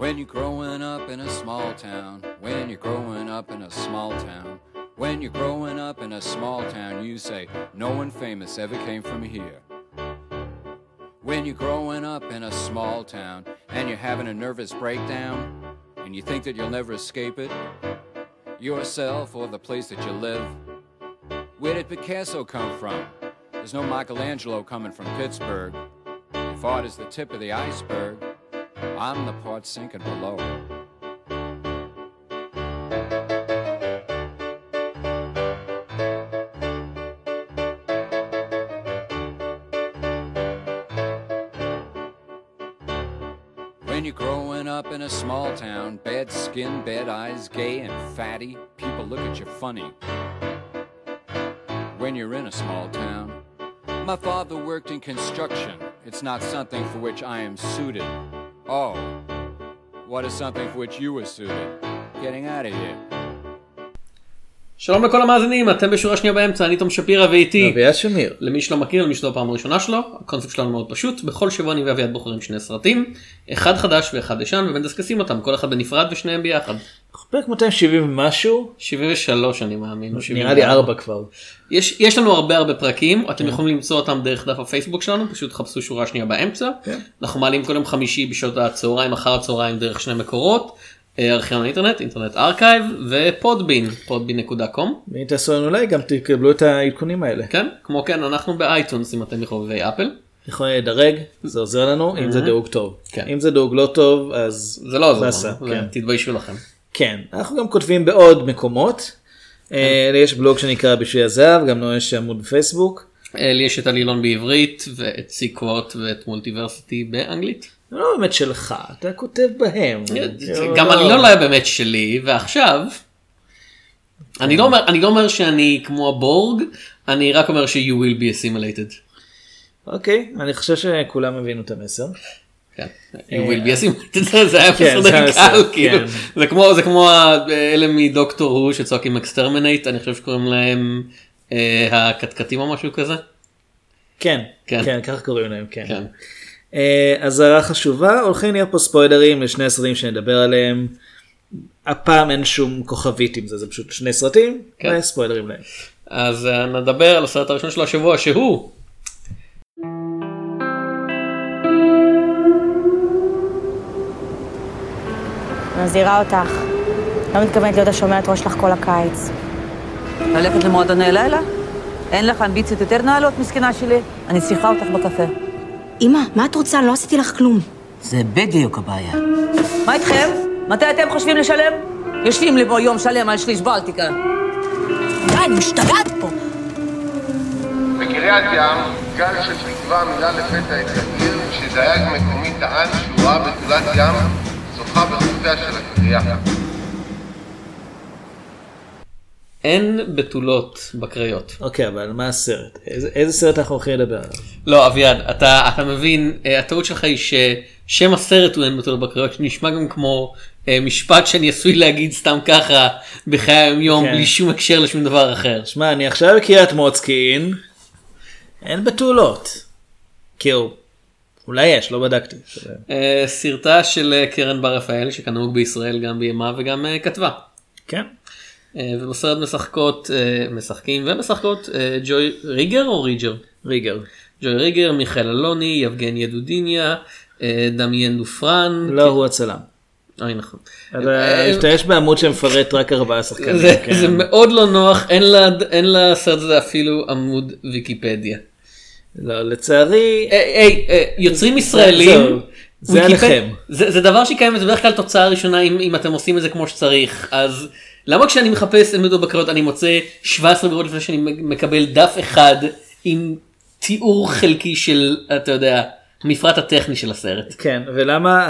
When you're growing up in a small town, when you're growing up in a small town, when you're growing up in a small town, you say, No one famous ever came from here. When you're growing up in a small town and you're having a nervous breakdown and you think that you'll never escape it, yourself or the place that you live, where did Picasso come from? There's no Michelangelo coming from Pittsburgh. If is the tip of the iceberg, I'm the part sinking below. When you're growing up in a small town, bad skin, bad eyes, gay and fatty, people look at you funny. When you're in a small town, my father worked in construction. It's not something for which I am suited. Oh, what is something for which you were suited? Getting out of here. שלום לכל המאזינים, אתם בשורה שנייה באמצע, אני תום שפירא ואיתי. אביעד שמיר. למי שלא מכיר, למי שזו הפעם הראשונה שלו, הקונספט שלנו מאוד פשוט, בכל שבוע אני ואביעד בוחרים שני סרטים, אחד חדש ואחד ישן, ומדסקסים אותם, כל אחד בנפרד ושניהם ביחד. פרק 270 ומשהו, 73 אני מאמין. או 74. נראה לי ארבע כבר. יש, יש לנו הרבה הרבה פרקים, אתם יכולים למצוא אותם דרך דף הפייסבוק שלנו, פשוט חפשו שורה שנייה באמצע. כן. אנחנו מעלים כל יום חמישי בשעות הצהריים, אחר הצהריים דרך שני מקורות, ארכיון האינטרנט, Internet Archive ו Podbean, Podbean.com. ואם תעשו לנו לייק גם תקבלו את העדכונים האלה. כן, כמו כן אנחנו ב iTunes אם אתם מחובבי Apple. יכולים לדרג, זה עוזר לנו, אם זה דירוג טוב. כן. אם זה דירוג לא טוב, אז זה לא עוזר, כן. לנו, תתביישו לכם. כן, אנחנו גם כותבים בעוד מקומות. אה, יש בלוג שנקרא בשביל הזהב, גם לנו יש עמוד בפייסבוק. אה, לי יש את עלילון בעברית ואת סיקוורט ואת מולטיברסיטי באנגלית. זה לא באמת שלך, אתה כותב בהם. כאילו, גם לא- עלילון לא היה באמת שלי ועכשיו. אני לא אומר אני לא אומר שאני כמו הבורג אני רק אומר ש- you will be assimilated. אוקיי, אני חושב שכולם הבינו את המסר. כן. you will be assimilated זה- היה כן, די המסר, קל כאילו כן. זה כמו אלה מדוקטור הוא שצועקים exterminate אני חושב שקוראים להם אה, הדאלקים או משהו כזה. כן, כן. כן, ככה קוראים להם, כן. אה, אזהרה חשובה, הולכים להיות פה ספוילרים לשני הסרטים שנדבר עליהם. הפעם אין שום כוכבית עם זה, זה פשוט שני סרטים, כן. וספוילרים להם. אז אה, נדבר על הסרט הראשון של השבוע שהוא מזהירה אותך. לא מתכוונת להיות השומרת ראש שלך כל הקיץ. ללכת למועדוני לילה? אין לך אמביציות יותר נעלות, מסכנה שלי? אני צריכה אותך בקפה. אמא, מה את רוצה? לא עשיתי לך כלום. זה בדיוק הבעיה. מה איתכם? מתי אתם חושבים לשלם? יושבים לי פה יום שלם על שליש בלטיקה. די, אני משתגעת פה. בקריית ים, גל של תקווה מילא לפתע את העיר, כשדייג מקומי טען שהוא ראה בתולת ים שוחה בחופיה של הקריאה. אין בתולות בקריות. אוקיי, אבל מה הסרט? איזה, איזה סרט אנחנו הולכים לדבר עליו? לא אביעד אתה אתה מבין אה, הטעות שלך היא ששם הסרט הוא אין בתולות בקריות שנשמע גם כמו אה, משפט שאני עשוי להגיד סתם ככה בחיי היום יום כן. בלי שום הקשר לשום דבר אחר. שמע, אני עכשיו בקריית מוצקין, אין בתולות. כאילו, אולי יש, לא בדקתי. אה, סרטה של קרן בר רפאל שכנהוג בישראל גם בימה וגם כתבה. כן. אה, ובסרט משחקות אה, משחקים ומשחקות אה, ג'וי ריגר או ריג'ר? ריגר. ג'וי ריגר, מיכאל אלוני, יבגניה דודיניה, אה, דמיין דופרן. לא, הוא הצלם. אוי נכון. משתמש בעמוד שמפרט רק ארבעה שחקנים. זה, כן. מאוד לא נוח, אין, לסרט הזה אפילו עמוד ויקיפדיה. לא, לצערי, יוצרים ישראלים, זה עליכם. זה, זה דבר שקיים, זה בדרך כלל תוצאה ראשונה אם, אם אתם עושים את זה כמו שצריך, אז למה כשאני מחפש אין מדור בקריות אני מוצא 17 ברירות לפני שאני מקבל דף אחד עם תיאור חלקי של, אתה יודע, המפרט הטכני של הסרט. כן, ולמה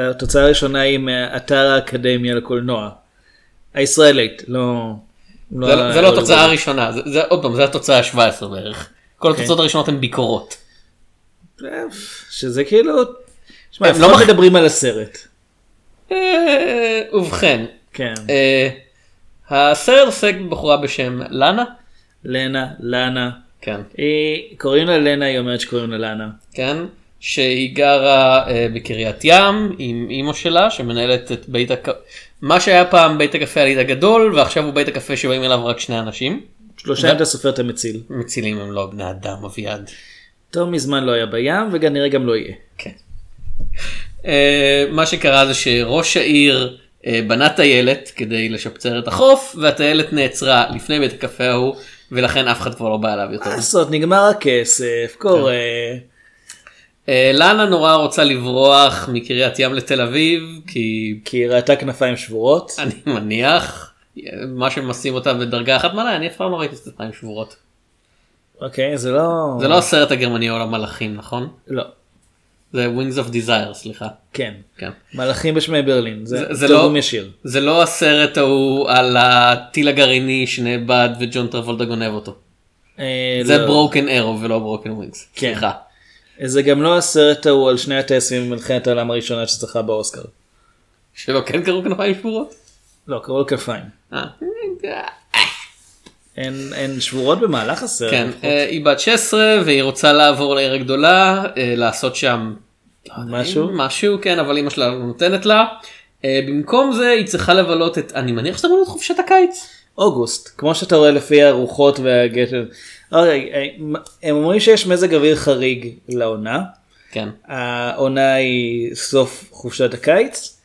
התוצאה הראשונה היא מאתר האקדמיה לקולנוע? הישראלית, לא... זה, לא- זה לא התוצאה. הראשונה, זה, זה עוד פעם, זה התוצאה ה-17 בערך. כל התוצאות הראשונות הן ביקורות. שזה כאילו... שמע, הם לא מדברים על הסרט. אה, ובכן, כן. אה, הסרט עוסק בבחורה בשם לאנה. לנה, לנה. כן. היא, קוראים לה לנה, היא אומרת שקוראים לה לנה. כן, שהיא גרה אה, בקריית ים עם אימא שלה שמנהלת את בית הקפה, מה שהיה פעם בית הקפה הליד הגדול ועכשיו הוא בית הקפה שבאים אליו רק שני אנשים. שלושה אם אתה סופר את המציל. מצילים הם לא בני אדם אביעד. יותר מזמן לא היה בים וכנראה גם לא יהיה. כן. אה, מה שקרה זה שראש העיר בנה טיילת כדי לשפצר את החוף והטיילת נעצרה לפני בית הקפה ההוא ולכן אף אחד כבר לא בא אליו יותר. מה לעשות נגמר הכסף קורה. אה, לאנה נורא רוצה לברוח מקריית ים לתל אביב כי כי היא ראתה כנפיים שבורות. אני מניח מה ששמה אותה בדרגה אחת מעלה אני אף פעם לא ראיתי כנפיים שבורות. אוקיי זה לא. זה לא הסרט הגרמני או המלאכים נכון? לא. זה Wings of Desire סליחה. כן. כן. מלאכים בשמי ברלין. זה- זה זה תרגום לא- ישיר. זה לא הסרט ההוא על הטיל הגרעיני שנאבד וג'ון טרבולטה גונב אותו. אה, זה לא. Broken Arrow ולא Broken Wings. כן. סליחה. זה גם לא הסרט ההוא על שני הטייסים במלחמת העולם הראשונה שזכה באוסקר. שלא כן קראו כנפיים שבורות? לא קראו לו כנפיים. הן הן שבורות במהלך הסרט. כן, אה, היא בת 16 והיא רוצה לעבור לעיר הגדולה, אה, לעשות שם משהו. משהו, כן, אבל אמא שלה לא נותנת לה. אה, במקום זה היא צריכה לבלות את, אני מניח שזה אמור להיות חופשת הקיץ. אוגוסט כמו שאתה רואה לפי הרוחות והגשם. אוקיי, הם אומרים שיש מזג אוויר חריג לעונה. כן. העונה היא סוף חופשת הקיץ.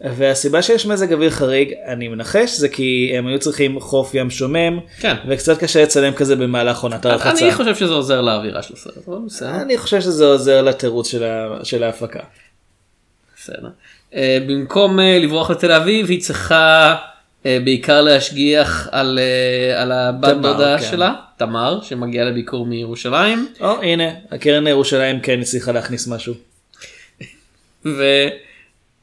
והסיבה שיש מזג אוויר חריג אני מנחש זה כי הם היו צריכים חוף ים שומם כן. וקצת קשה לצלם כזה במהלך עונת הרחצה. אני חושב שזה עוזר לאווירה של הסרט, אבל בסדר. אני חושב שזה עוזר לתירוץ של, ה... של ההפקה. בסדר. אה, במקום אה, לברוח לתל אביב היא צריכה אה, בעיקר להשגיח על, אה, על הבת תמר, דודה כן. שלה, תמר, שמגיעה לביקור מירושלים. או הנה הקרן לירושלים כן הצליחה להכניס משהו.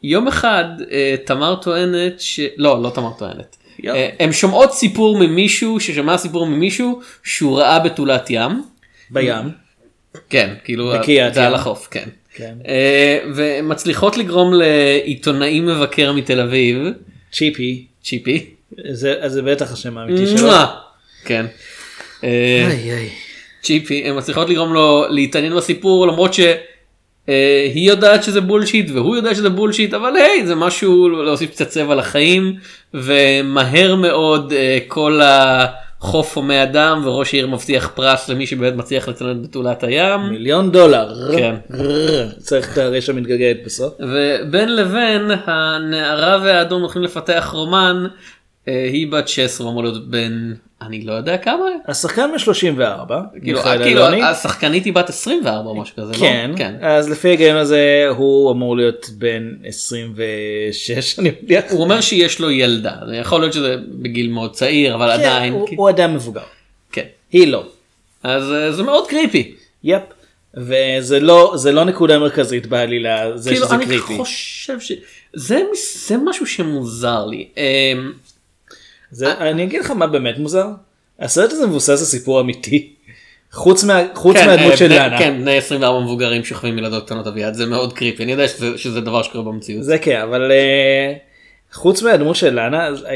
ויום אחד אה, תמר טוענת ש... לא, לא תמר טוענת. אה, הם שומעות סיפור ממישהו ששמע סיפור ממישהו שהוא ראה בתולת ים. בים. כן, כאילו זה. על החוף, כן. כן. אה, ומצליחות לגרום לעיתונאי מבקר מתל אביב, צ'יפי. צ'יפי, זה, אז זה בטח השם האמיתי שלו. כן. איי, איי. צ'יפי, הן מצליחות לגרום לו להתעניין בסיפור למרות שהיא יודעת שזה בולשיט והוא יודע שזה בולשיט אבל היי זה משהו להוסיף קצת צבע לחיים ומהר מאוד אה, כל החוף הומה אדם וראש העיר מבטיח פרס למי שבאמת מצליח לצלם את בתולת הים מיליון דולר. כן. צריך את הרשע מתגלגלת בסוף. ובין לבין הנערה והאדום הולכים לפתח רומן אה, היא בת 16 אמור להיות בן אני לא יודע כמה השחקן בן 34. כאילו, מיכאל כאילו. השחקנית היא בת 24 או משהו כזה כן, לא? כן. אז לפי ההיגיון הזה הוא אמור להיות בן 26 אני מניח. הוא אומר שיש לו ילדה זה יכול להיות שזה בגיל מאוד צעיר אבל כן, עדיין הוא- כי- הוא אדם מבוגר. כן היא לא. אז אה, זה מאוד קריפי יפ. וזה לא זה לא נקודה מרכזית בעלילה זה כאילו שזה אני קריטי. חושב שזה מס- זה משהו שמוזר לי אמ, זה, אני אגיד לך מה באמת מוזר. הסרט הזה מבוסס על סיפור אמיתי. חוץ מה- חוץ כן, מהדמות אה, של לאנה. כן בני 24 מבוגרים שוכבים ילדות קטנות אביעד זה מאוד קריפי אני יודע שזה- שזה דבר שקורה במציאות. זה כן אבל אה, חוץ מהדמות של לאנה אה,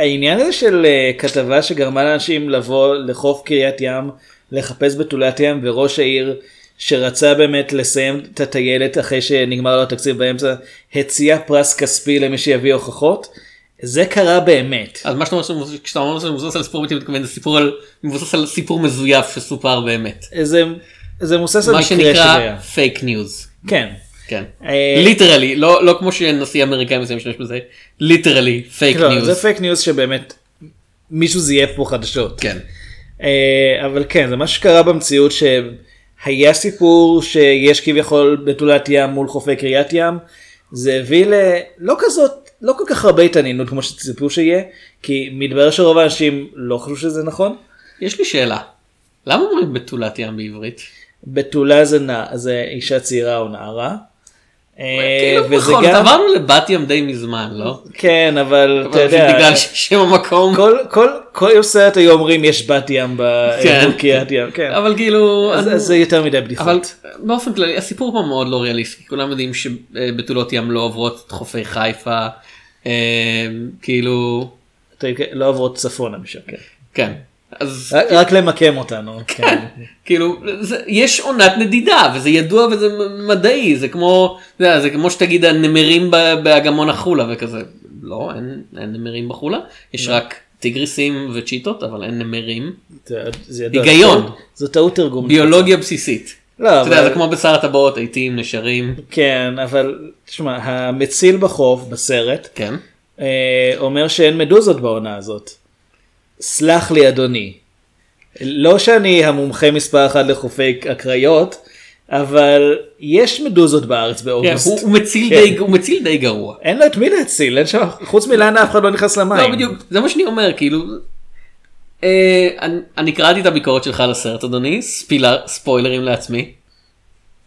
העניין הזה של אה, כתבה שגרמה לאנשים לבוא לחוף קריית ים לחפש בתולת ים וראש העיר שרצה באמת לסיים את הטיילת אחרי שנגמר לו התקציב באמצע הציע פרס כספי למי שיביא הוכחות. זה קרה באמת. אז מה שאתה אומר שזה- כשאתה אומר מבוסס על סיפור אמיתי מתכוון זה סיפור על מבוסס על סיפור מזויף שסופר באמת. זה, זה מבוסס על מה מקרה שנקרא שהיה. פייק ניוז. כן. כן. אה, literally לא לא כמו שנשיא אמריקאי מסוים משתמש בזה literally פייק ניוז. זה פייק ניוז שבאמת מישהו זייף פה חדשות. כן. אה, אבל כן זה מה שקרה במציאות שהיה סיפור שיש כביכול בתולת ים מול חופי קריית ים. זה הביא ללא כזאת לא כל כך הרבה התעניינות כמו שציפו שיהיה כי מתברר שרוב האנשים לא חשבו שזה נכון. יש לי שאלה. למה אומרים בתולת ים בעברית? בתולה זה, נע, זה אישה צעירה או נערה. אה, כאילו וזה נכון, גם עברנו לבת ים די מזמן לא? כן אבל אתה אבל יודע בגלל שם המקום. כל כל כל סרט היו אומרים יש בת ים כן. בקריית ים כן אבל כאילו אז אני- אז זה יותר מדי אבל בדיחות. באופן כללי הסיפור פה מאוד לא ריאליסטי כולם יודעים שבתולות ים לא עוברות את חופי חיפה כאילו אתה- לא עוברות צפונה משם. כן. כן אז רק- רק למקם אותנו. כן. כאילו זה, יש עונת נדידה וזה ידוע וזה מדעי זה כמו זה כמו שתגיד הנמרים באגמון החולה וכזה לא אין, אין נמרים בחולה יש רק טיגריסים וצ'יטות אבל אין נמרים זה- זה ידוע. היגיון. זו טעות תרגום. ביולוגיה בסיסית. לא, אתה יודע אבל- זה כמו בשר הטבעות עיתים נשרים כן, אבל תשמע, המציל בחוף בסרט כן אה, אומר שאין מדוזות בעונה הזאת. סלח לי אדוני. לא שאני המומחה מספר אחת לחופי הקריות, אבל יש מדוזות בארץ כן, באוגוסט. הוא, הוא מציל כן. די הוא מציל די גרוע. אין לו את מי להציל, אין שם, חוץ מלאנה אף אחד לא נכנס למים. לא בדיוק זה מה שאני אומר כאילו. אה, אני, קראתי את הביקורת שלך על הסרט אדוני ספילר ספוילרים לעצמי.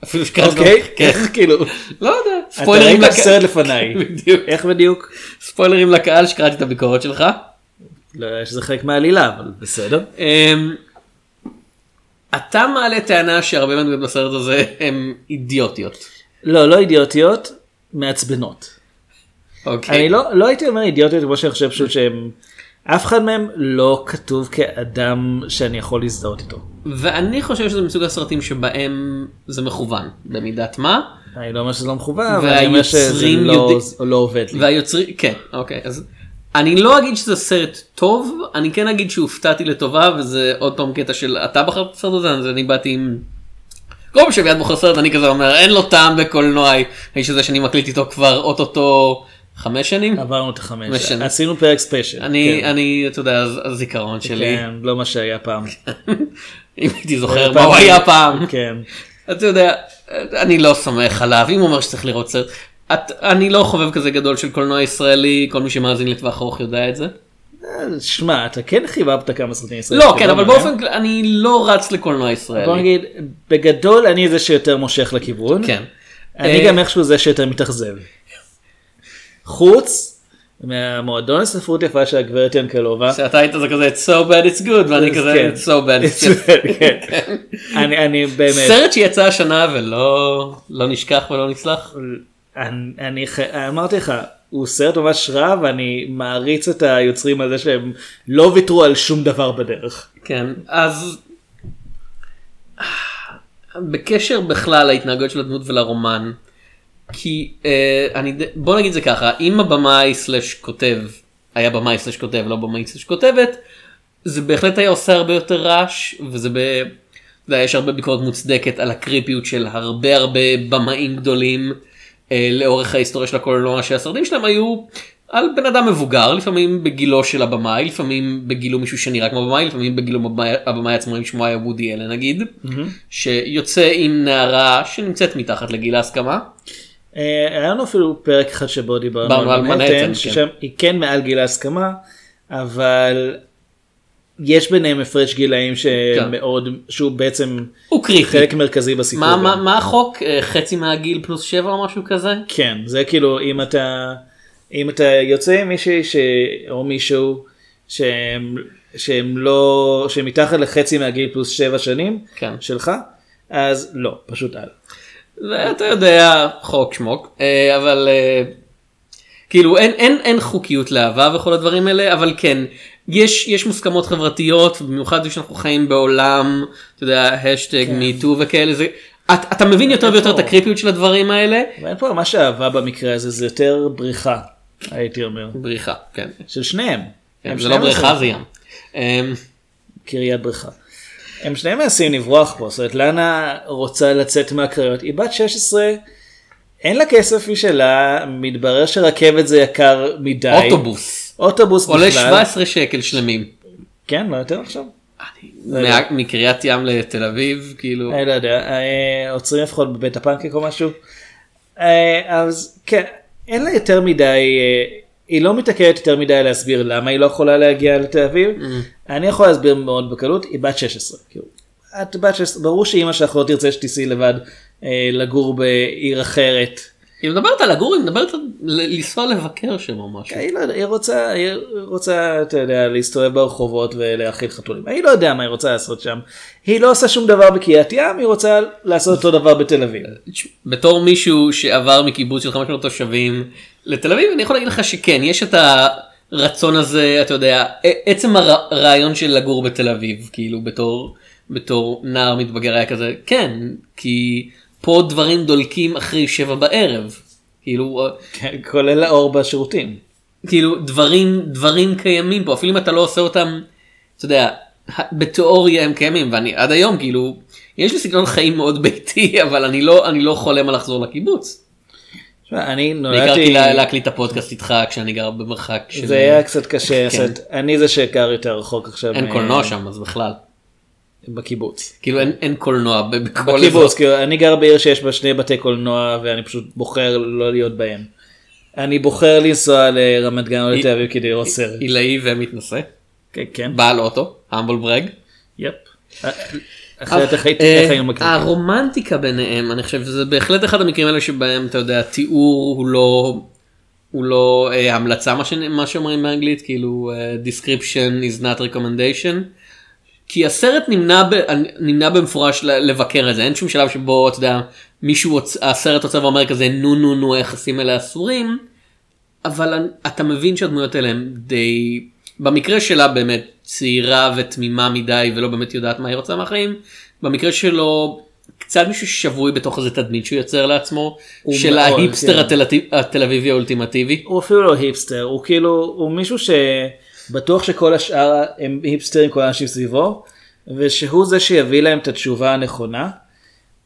אפילו שקראתי אוקיי, כן. איך כאילו, לא יודע אתה ספוילרים ראית לקה- סרט לפניי. בדיוק. איך בדיוק? ספוילרים לקהל שקראתי את הביקורת שלך. לא יודע שזה חלק מהעלילה, אבל בסדר. אמ, אתה מעלה טענה שהרבה מהדמות בסרט הזה הם אידיוטיות. לא, לא אידיוטיות, מעצבנות. אוקיי. אני לא, לא הייתי אומר אידיוטיות כמו שאני חושב פשוט שהם, אף אחד מהם לא כתוב כאדם שאני יכול להזדהות איתו. ואני חושב שזה מסוג הסרטים שבהם זה מכוון במידת מה. אני לא אומר שזה לא מכוון, אבל אני אומר שזה לא, זה לא עובד לי. והיוצרים כן אוקיי אז אני לא אגיד שזה סרט טוב אני כן אגיד שהופתעתי לטובה וזה עוד פעם קטע של אתה בחרת את הסרט הזה אז אני באתי עם. כל פעם שאביעד בוחר סרט אני כזה אומר אין לו טעם בקולנוע האיש הזה שאני מקליט איתו כבר אוטוטו חמש שנים. עברנו את החמש. עשינו פרק ספיישל. אני כן. אני אתה יודע הז- הזיכרון שלי כן, לא מה שהיה פעם. אם הייתי זוכר מה הוא היה פעם. כן. אתה יודע, אני לא סומך עליו, אם הוא אומר שצריך לראות סרט. את, אני לא חובב כזה גדול של קולנוע ישראלי, כל מי שמאזין לטווח ארוך יודע את זה. אה, שמע, אתה כן חיבבת כמה סרטים ישראלים. לא, כן, אבל באופן כללי, אני לא רץ לקולנוע. ישראלי. בוא נגיד, בגדול אני זה שיותר מושך לכיוון. כן. אני אה, גם איכשהו זה שיותר מתאכזב. חוץ מהמועדון לספרות יפה של הגברת ינקלובה. שאתה היית זה כזה it's so bad it's good ואני כזה כן. it's so bad it's good. כן. אני אני באמת. סרט שיצא השנה ולא לא נשכח ולא נסלח. אני, אני אמרתי לך, הוא סרט ממש רע ואני מעריץ את היוצרים על זה שהם לא ויתרו על שום דבר בדרך. כן, אז בקשר בכלל להתנהגות של הדמות ולרומן, כי אה, אני, בוא נגיד זה ככה, אם הבמאי סלש כותב, היה במאי סלש כותב, לא במאי סלש כותבת, זה בהחלט היה עושה הרבה יותר רעש, וזה ב... יודע, יש הרבה ביקורת מוצדקת על הקריפיות של הרבה הרבה במאים גדולים אה, לאורך ההיסטוריה של הקולנוע, שהסרטים שלהם היו על בן אדם מבוגר, לפעמים בגילו של הבמאי, לפעמים בגילו מישהו שנראה כמו במאי, לפעמים בגילו הבמאי- עצמו, אם שמו היה וודי אלן נגיד, שיוצא עם נערה שנמצאת מתחת לגיל ההסכמה. אה, היה לנו אפילו פרק אחד שבו דיברנו על מנהטן, כן. ששם היא כן מעל גיל ההסכמה, אבל יש ביניהם הפרש גילאים שמאוד, שהוא בעצם הוא קריטי. חלק מרכזי בסיפור. מה. מה, מה החוק? אה, חצי מהגיל פלוס שבע או משהו כזה? כן, זה כאילו אם אתה, אם אתה יוצא עם מישהי ש... או מישהו שהם, שהם לא, שהם מתחת לחצי מהגיל פלוס שבע שנים כן. שלך, אז לא, פשוט אל. אתה יודע חוק שמוק אה, אבל אה, כאילו אין אין אין חוקיות לאהבה וכל הדברים האלה אבל כן יש יש מוסכמות חברתיות במיוחד שאנחנו חיים בעולם אתה יודע השטג מיטו וכאלה זה אתה, אתה מבין יותר ויותר את הקריפיות של הדברים האלה ואין פה ממש אהבה במקרה הזה, זה יותר בריחה, הייתי אומר, בריחה כן, של שניהם. כן זה לא שניהם בריכה מנסים- זה ים. אמ, קריית בריכה. הם שניהם מנסים לברוח פה, זאת אומרת לאנה רוצה לצאת מהקריות, היא בת 16, אין לה כסף משלה, מתברר שרכבת זה יקר מדי. אוטובוס אוטובוס עולה בכלל. 17 שקל שלמים. כן, לא יותר עכשיו? מה- מקריית ים לתל אביב כאילו אני לא יודע, אה, עוצרים לפחות בבית הפנקק או משהו. אה, אז כן, אין לה יותר מדי, אה, היא לא מתעכבת יותר מדי להסביר למה היא לא יכולה להגיע לתל אביב. אני יכול להסביר מאוד בקלות, היא בת 16. כאילו, את בת 16, ברור שאימא שלך לא תרצה שתיסעי לבד אה, לגור בעיר אחרת. היא מדברת על לגור, היא מדברת על לנסוע לבקר שם או משהו. היא, לא, היא רוצה, היא רוצה, אתה יודע, להסתובב ברחובות ולהאכיל חתולים. היא לא יודע מה היא רוצה לעשות שם. היא לא עושה שום דבר בקריית ים, היא רוצה לעשות אותו דבר בתל אביב. בתור מישהו שעבר מקיבוץ של 500 תושבים לתל אביב אני יכול להגיד לך שכן יש את הרצון הזה אתה יודע עצם הרעיון של לגור בתל אביב כאילו בתור בתור נער מתבגר היה כזה כן כי פה דברים דולקים אחרי שבע בערב כאילו כן, כולל האור בשירותים. כאילו דברים דברים קיימים פה אפילו אם אתה לא עושה אותם אתה יודע בתיאוריה הם קיימים ואני עד היום כאילו יש לי סגנון חיים מאוד ביתי אבל אני לא אני לא חולם על לחזור לקיבוץ. אני נולדתי, לה- להקליט את הפודקאסט איתך כשאני גר במרחק של זה היה קצת קשה, כן. אני זה שגר יותר רחוק עכשיו. אין מ- קולנוע שם אז בכלל בקיבוץ. כאילו אין, אין קולנוע בכל אזור. בקיבוץ, כאילו, אני גר בעיר שיש בה שני בתי קולנוע ואני פשוט בוחר לא להיות בהם. אני בוחר לנסוע לרמת גן או לתל אביב כדי לראות סרט. עילאי ומתנשא כן, כן, בעל אוטו המבול ברג. יפ. אחרת איך הייתי אה, מקליטים. הרומנטיקה ביניהם אני חושב שזה בהחלט אחד המקרים האלה שבהם אתה יודע תיאור הוא לא הוא לא אה, המלצה מה, ש... מה שאומרים באנגלית כאילו אה, description is not recommendation. כי הסרט נמנע, ב... נמנע במפורש לבקר את זה אין שום שלב שבו אתה יודע מישהו. הסרט עוצר ואומר כזה נו נו נו היחסים האלה אסורים. אבל אתה מבין שהדמויות האלה הם די במקרה שלה באמת צעירה ותמימה מדי ולא באמת יודעת מה היא רוצה מהחיים במקרה שלו קצת מישהו שבוי בתוך איזה תדמית שהוא יוצר לעצמו של ההיפסטר כן. התל... התל אביבי האולטימטיבי. הוא אפילו לא היפסטר, הוא כאילו, הוא מישהו שבטוח שכל השאר הם היפסטרים, כל האנשים סביבו, ושהוא זה שיביא להם את התשובה הנכונה.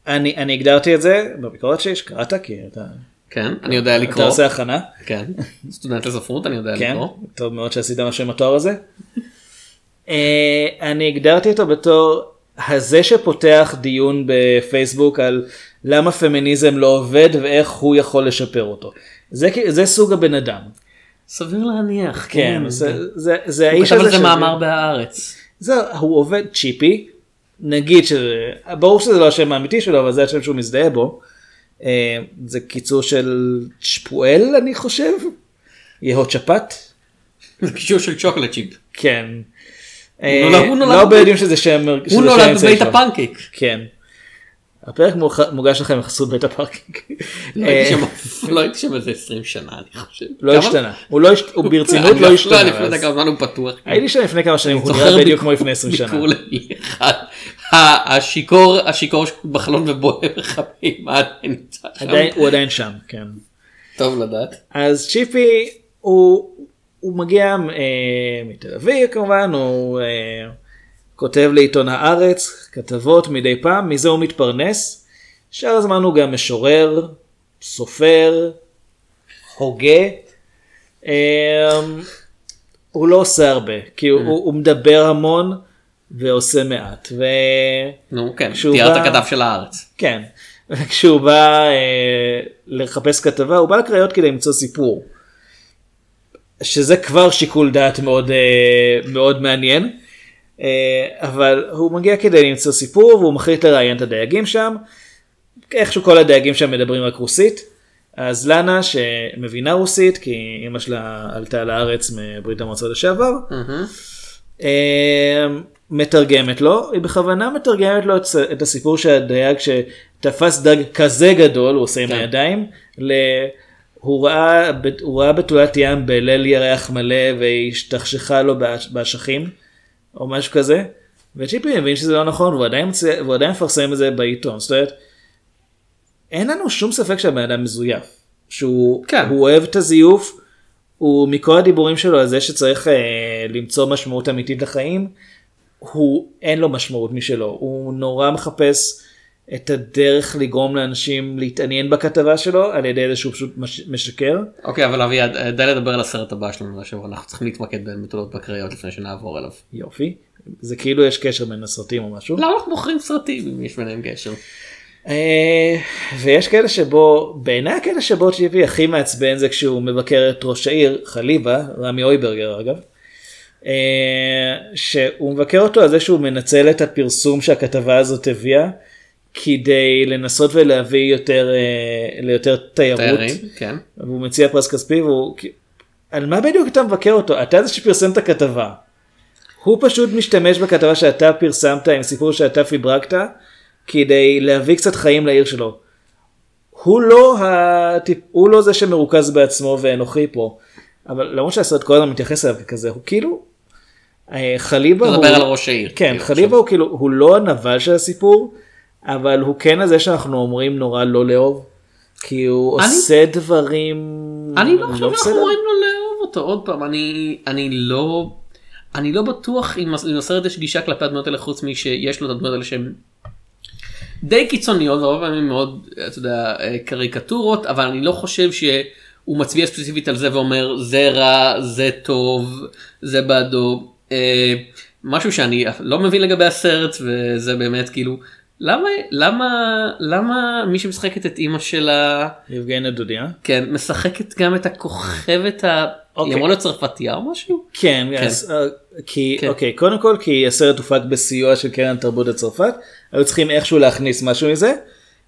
אני, אני הגדרתי את זה בביקורת שלי, שקראת, כי אתה, כן אני יודע אתה לקרוא. עושה הכנה. כן. סטודנט לספרות אני יודע כן, לקרוא. טוב מאוד שעשית משהו עם התואר הזה. אה, אני הגדרתי אותו בתור הזה שפותח דיון בפייסבוק על למה פמיניזם לא עובד ואיך הוא יכול לשפר אותו. זה, זה סוג הבן אדם. סביר להניח. כן, זה, זה, זה הוא האיש כתב הזה. על זה שזה- מאמר בהארץ. זהו, הוא עובד צ'יפי, נגיד שזה, ברור שזה לא השם האמיתי שלו, אבל זה השם שהוא מזדהה בו. אה, זה קיצור של צ'פואל אני חושב, יהוד צ'פט. זה קישור של צ'וקולד צ'יפ. כן. נולד- הוא אה, נולד לא ביודעים שזה שם, הוא נולד בבית שלו. הפנקייק. כן. הפרק מוגש לכם בחסות בית הפארקינג. לא אה, הייתי שם- לא שם איזה 20 שנה אני חושב. לא? השתנה. הוא לא הוא ברצינות לא לא השתנה. לפני. כמה זמן הוא פתוח. הייתי שם לפני כמה שנים, הוא נראה בדיוק כמו לפני 20 שנה. השיכור השיכור בחלון ובוהה עדיין נמצא שם. הוא עדיין שם, כן. טוב לדעת. אז צ'יפי הוא, הוא מגיע אה, מתל אביב כמובן, הוא אה, כותב לעיתון הארץ כתבות מדי פעם, מזה הוא מתפרנס. שאר הזמן הוא גם משורר, סופר, הוגה. אה, הוא לא עושה הרבה, כי הוא, הוא מדבר המון ועושה מעט. ו... נו כן תיארת בא- כתב של הארץ. כן, כשהוא בא אה, לחפש כתבה, הוא בא לקריות כדי למצוא סיפור. שזה כבר שיקול דעת מאוד, אה, מאוד מעניין. אה, אבל הוא מגיע כדי למצוא סיפור והוא מחליט לראיין את הדייגים שם. איכשהו כל הדייגים שם מדברים רק רוסית. אז לאנה שמבינה רוסית כי אמא שלה עלתה לארץ מברית המועצות לשעבר. אה, מתרגמת לו, היא בכוונה מתרגמת לו את, הסיפור של הדייג שתפס דג כזה גדול, הוא עושה עם כן. הידיים, ל... הוא ראה, הוא ראה בתולת ים בליל ירח מלא והיא השתכשכה לו באש- באשכים, או משהו כזה, וצ'יפי מבין שזה לא נכון והוא עדיין, והוא עדיין מפרסם את זה בעיתון, זאת אומרת, אין לנו שום ספק שהבן אדם מזויף, שהוא כן. הוא אוהב את הזיוף, הוא מכל הדיבורים שלו על זה שצריך אה, למצוא משמעות אמיתית לחיים, הוא אין לו משמעות משלו, הוא נורא מחפש את הדרך לגרום לאנשים להתעניין בכתבה שלו על ידי זה שהוא פשוט מש, משקר. אוקיי אבל אה, די לדבר על הסרט הבא שלנו לשבוע אנחנו צריכים להתמקד במתודות בקריות לפני שנעבור אליו. יופי. זה כאילו יש קשר בין הסרטים או משהו. למה אנחנו בוחרים סרטים אם יש ביניהם קשר? אה, ויש כאלה שבו, בעיניי הקטע שבו צ'יפי הכי מעצבן זה כשהוא מבקר את ראש העיר, חליבה, רמי אויברגר אגב, אה, שהוא מבקר אותו על זה שהוא מנצל את הפרסום שהכתבה הזאת הביאה, כדי לנסות ולהביא יותר, אה, ליותר תיירות, תיירים כן. והוא מציע פרס כספי, והוא, על מה בדיוק אתה מבקר אותו? אתה זה שפרסם את הכתבה. הוא פשוט משתמש בכתבה שאתה פרסמת עם סיפור שאתה פיברקת כדי להביא קצת חיים לעיר שלו. הוא לא, הטיפ... הוא לא זה שמרוכז בעצמו ואנוכי פה. אבל למרות שהסרט כל הזמן מתייחס אליו כזה, הוא כאילו, אה, חליבה הוא, מדבר על ראש העיר. כן, כאילו, חליבה הוא כאילו, הוא לא הנבל של הסיפור, אבל הוא כן הזה שאנחנו אומרים נורא לא לאהוב, כי הוא אני- עושה דברים, אני לא חושב בסדר. שאנחנו אומרים לו לאהוב אותו. עוד פעם אני אני לא אני לא בטוח אם לסרט יש גישה כלפי הדמויות האלה חוץ משיש לו את הדמויות האלה שהן די קיצוניות והרבה פעמים מאוד אתה יודע אה, קריקטורות אבל אני לא חושב שהוא מצביע ספציפית על זה ואומר זה רע זה טוב זה בעדו. אה, משהו שאני לא מבין לגבי הסרט וזה באמת כאילו למה למה למה מי שמשחקת את אימא שלה. יבגניה דודיה. כן, משחקת גם את הכוכבת ה... אוקיי. היא אמורה להיות צרפתייה או משהו? כן, כן. אז, אה, כי, כן. אוקיי, קודם כל כי הסרט הופק בסיוע של קרן תרבות הצרפת, היו צריכים איכשהו להכניס משהו מזה,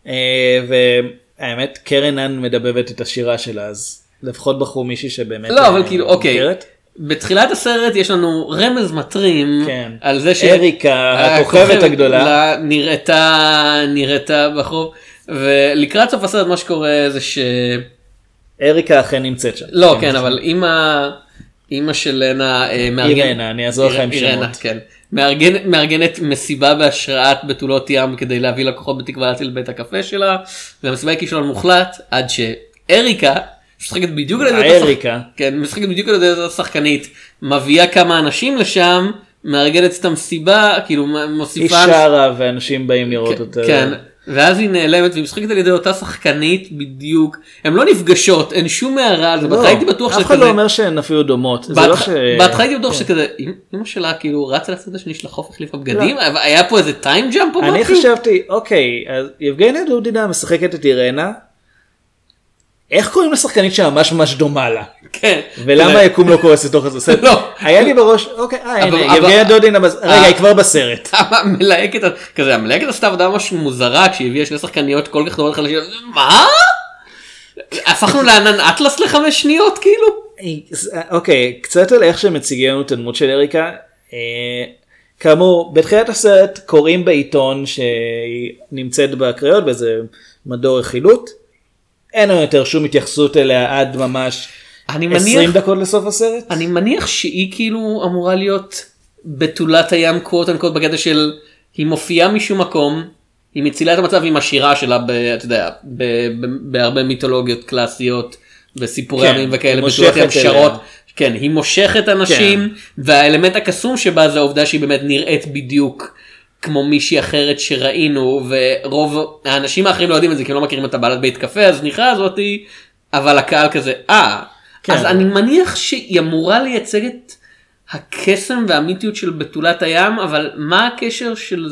אה, והאמת קרן אנ מדבבת את השירה שלה, אז לפחות בחרו מישהי שבאמת לא, אבל אה, כאילו, אוקיי. בתחילת הסרט יש לנו רמז מטרים כן. על זה ש... אריקה, הכוכבת הגדולה. לה נראתה, נראתה בחור, ולקראת סוף הסרט מה שקורה זה ש... אריקה אכן נמצאת שם. לא, כן, אבל אימא, אימא של לנה אה, מארגנת... אירנה, אני אעזור לך עם שמות. כן. מארגנת, מארגנת מסיבה בהשראת בתולות ים כדי להביא לקוחות בתקווה להציל בית הקפה שלה, והמסיבה היא כישלון מוחלט, עד שאריקה, משחקת בדיוק על ידי האריקה. כן, משחקת בדיוק על ידי אותה שחקנית, מביאה כמה אנשים לשם, מארגנת את המסיבה, כאילו היא מוסיפה... שרה ואנשים באים לראות אותה. כן, ואז היא נעלמת והיא משחקת על ידי אותה שחקנית בדיוק, הן לא נפגשות, אין שום הערה על זה, לא, בהתחלה הייתי בטוח אף אחד שכזה, לא אומר שהן אפילו דומות. לא. בהתחלה הייתי בטוח כן. שכזה, אמ- אמא שלה כאילו רצה לצד השני של החוף החליפה בגדים, אבל היה פה איזה טיים ג'אמפ או לא. אני משהו? חשבתי, אוקיי, אז יבגניה דודינה משחקת את אירנה. איך קוראים לשחקנית שממש ממש דומה לה? כן. ולמה היקום לא קורס לתוך זה? בסדר. לא. היה לי בראש, אוקיי, אה הנה, יבגניה דודינה, בס- רגע, אה. היא כבר בסרט. המלהקת, כזה, המלהקת עשתה עבודה ממש מוזרה כשהיא הביאה שני שחקניות כל כך דומות חלשות, מה? הפכנו לענן אטלס לחמש שניות כאילו? אוקיי, קצת על איך שמציגים לנו את הדמות של אריקה. אה, כאמור, בתחילת הסרט קוראים בעיתון שהיא נמצאת בקריות באיזה מדור רכילות. אין לנו יותר שום התייחסות אליה עד ממש אני 20 מניח, דקות לסוף הסרט. אני מניח שהיא כאילו אמורה להיות בתולת הים קוואט אנקוט בקטע של היא מופיעה משום מקום, היא מצילה את המצב עם השירה שלה, ב, אתה יודע, ב, ב, בהרבה מיתולוגיות קלאסיות, בסיפורי כן, ימים וכאלה, בתולת ים שרות. כן, היא מושכת אנשים, והאלמנט הקסום שבה זה העובדה שהיא באמת נראית בדיוק. כמו מישהי אחרת שראינו ורוב האנשים האחרים לא יודעים את זה כי הם לא מכירים את הבעלת בית קפה הזניחה הזאתי אבל הקהל כזה אה כן. אז אני מניח שהיא אמורה לייצג את הקסם והמיתיות של בתולת הים אבל מה הקשר של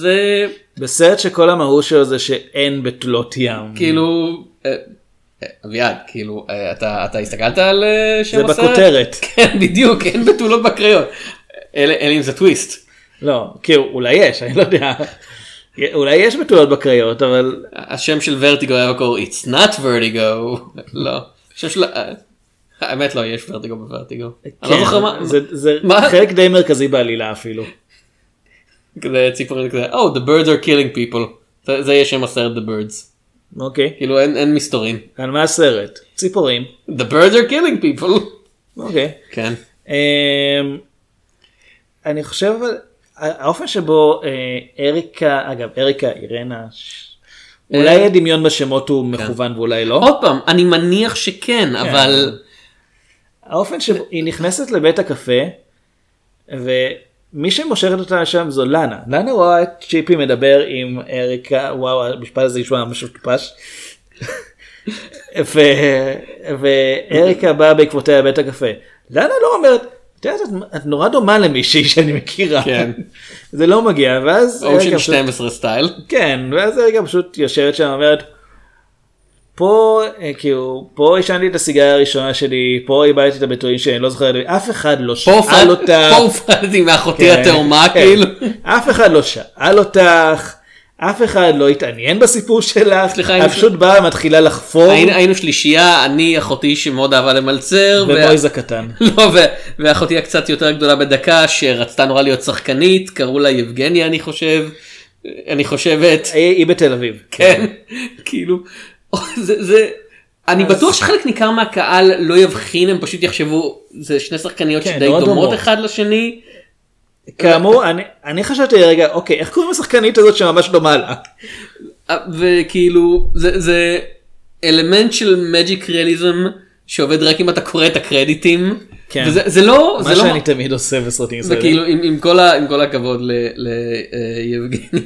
זה בסרט שכל המהות שלו זה שאין בתולות ים. כאילו אה, אה, אביעד כאילו אה, אתה אתה הסתכלת על שם זה הסרט? בכותרת. כן בדיוק אין בתולות בקריות אלא אם זה טוויסט. לא, כאילו אולי יש, אני לא יודע. אולי יש בתולות בקריות, אבל השם של ורטיגו היה מקור It's not vertigo לא. השם של... האמת לא יש ורטיגו בוורטיגו. לא. כן, זה-? חלק די מרכזי בעלילה אפילו. כזה ציפורים כזה Oh the birds are killing people. זה- זה יהיה שם הסרט The birds. אוקיי. כאילו אין אין מסתורין. על מה הסרט? ציפורים. The birds are killing people. אוקיי. כן. אמ, אני חושב האופן שבו אה, אריקה, אגב אריקה, אירנה, ש- אולי אה, הדמיון בשמות הוא מכוון ואולי לא. עוד פעם אני מניח שכן אבל האופן שבו היא נכנסת לבית הקפה ומי שמושכת אותה לשם זו לאנה. לאנה רואה את צ'יפי מדבר עם אריקה, וואו המשפט הזה נשמע ממש מטופש. ו- ואריקה באה בעקבותיה לבית הקפה. לאנה לא אומרת, את יודעת, את- נורא דומה למישהי שאני מכירה. כן. זה לא מגיע ואז אושן אריקה פשוט- 12 סטייל. כן, ואז אריקה פשוט יושבת שם ואומרת, פה, אה, כאילו, פה עישנתי את הסיגריה הראשונה שלי, פה איבדתי את הביטויים שלי, אני לא זוכר, אף אחד לא שאל אותה, פה הופרדתי מאחותי כן, התאומה כן. כאילו. אף אחד לא שאל אותך, אף אחד לא התעניין בסיפור שלך, סליחה, את פשוט באה מתחילה לחפור, היינו היינו שלישייה אני אחותי שמאוד אהבה למלצר. וה- ומויז הקטן. לא, ו- ואחותי הקצת יותר גדולה בדקה שרצתה נורא להיות שחקנית, קראו לה יבגניה אני חושב, אני חושבת, היא היא בתל אביב. כן, כאילו, זה, זה, אני בטוח שחלק ניכר מהקהל לא יבחין הם פשוט יחשבו זה שני שחקניות כן, שדי דומות. אחד לשני. כאמור, אני- אני חשבתי רגע, אוקיי, איך קוראים לשחקנית הזאת שממש דומה לה? אה, וכאילו זה זה אלמנט של magic realism שעובד רק אם אתה קורא את הקרדיטים. כן. וזה זה לא מה זה לא שאני תמיד עושה בסרטים ישראלים. כאילו עם, עם כל ה, עם כל הכבוד ליבגני.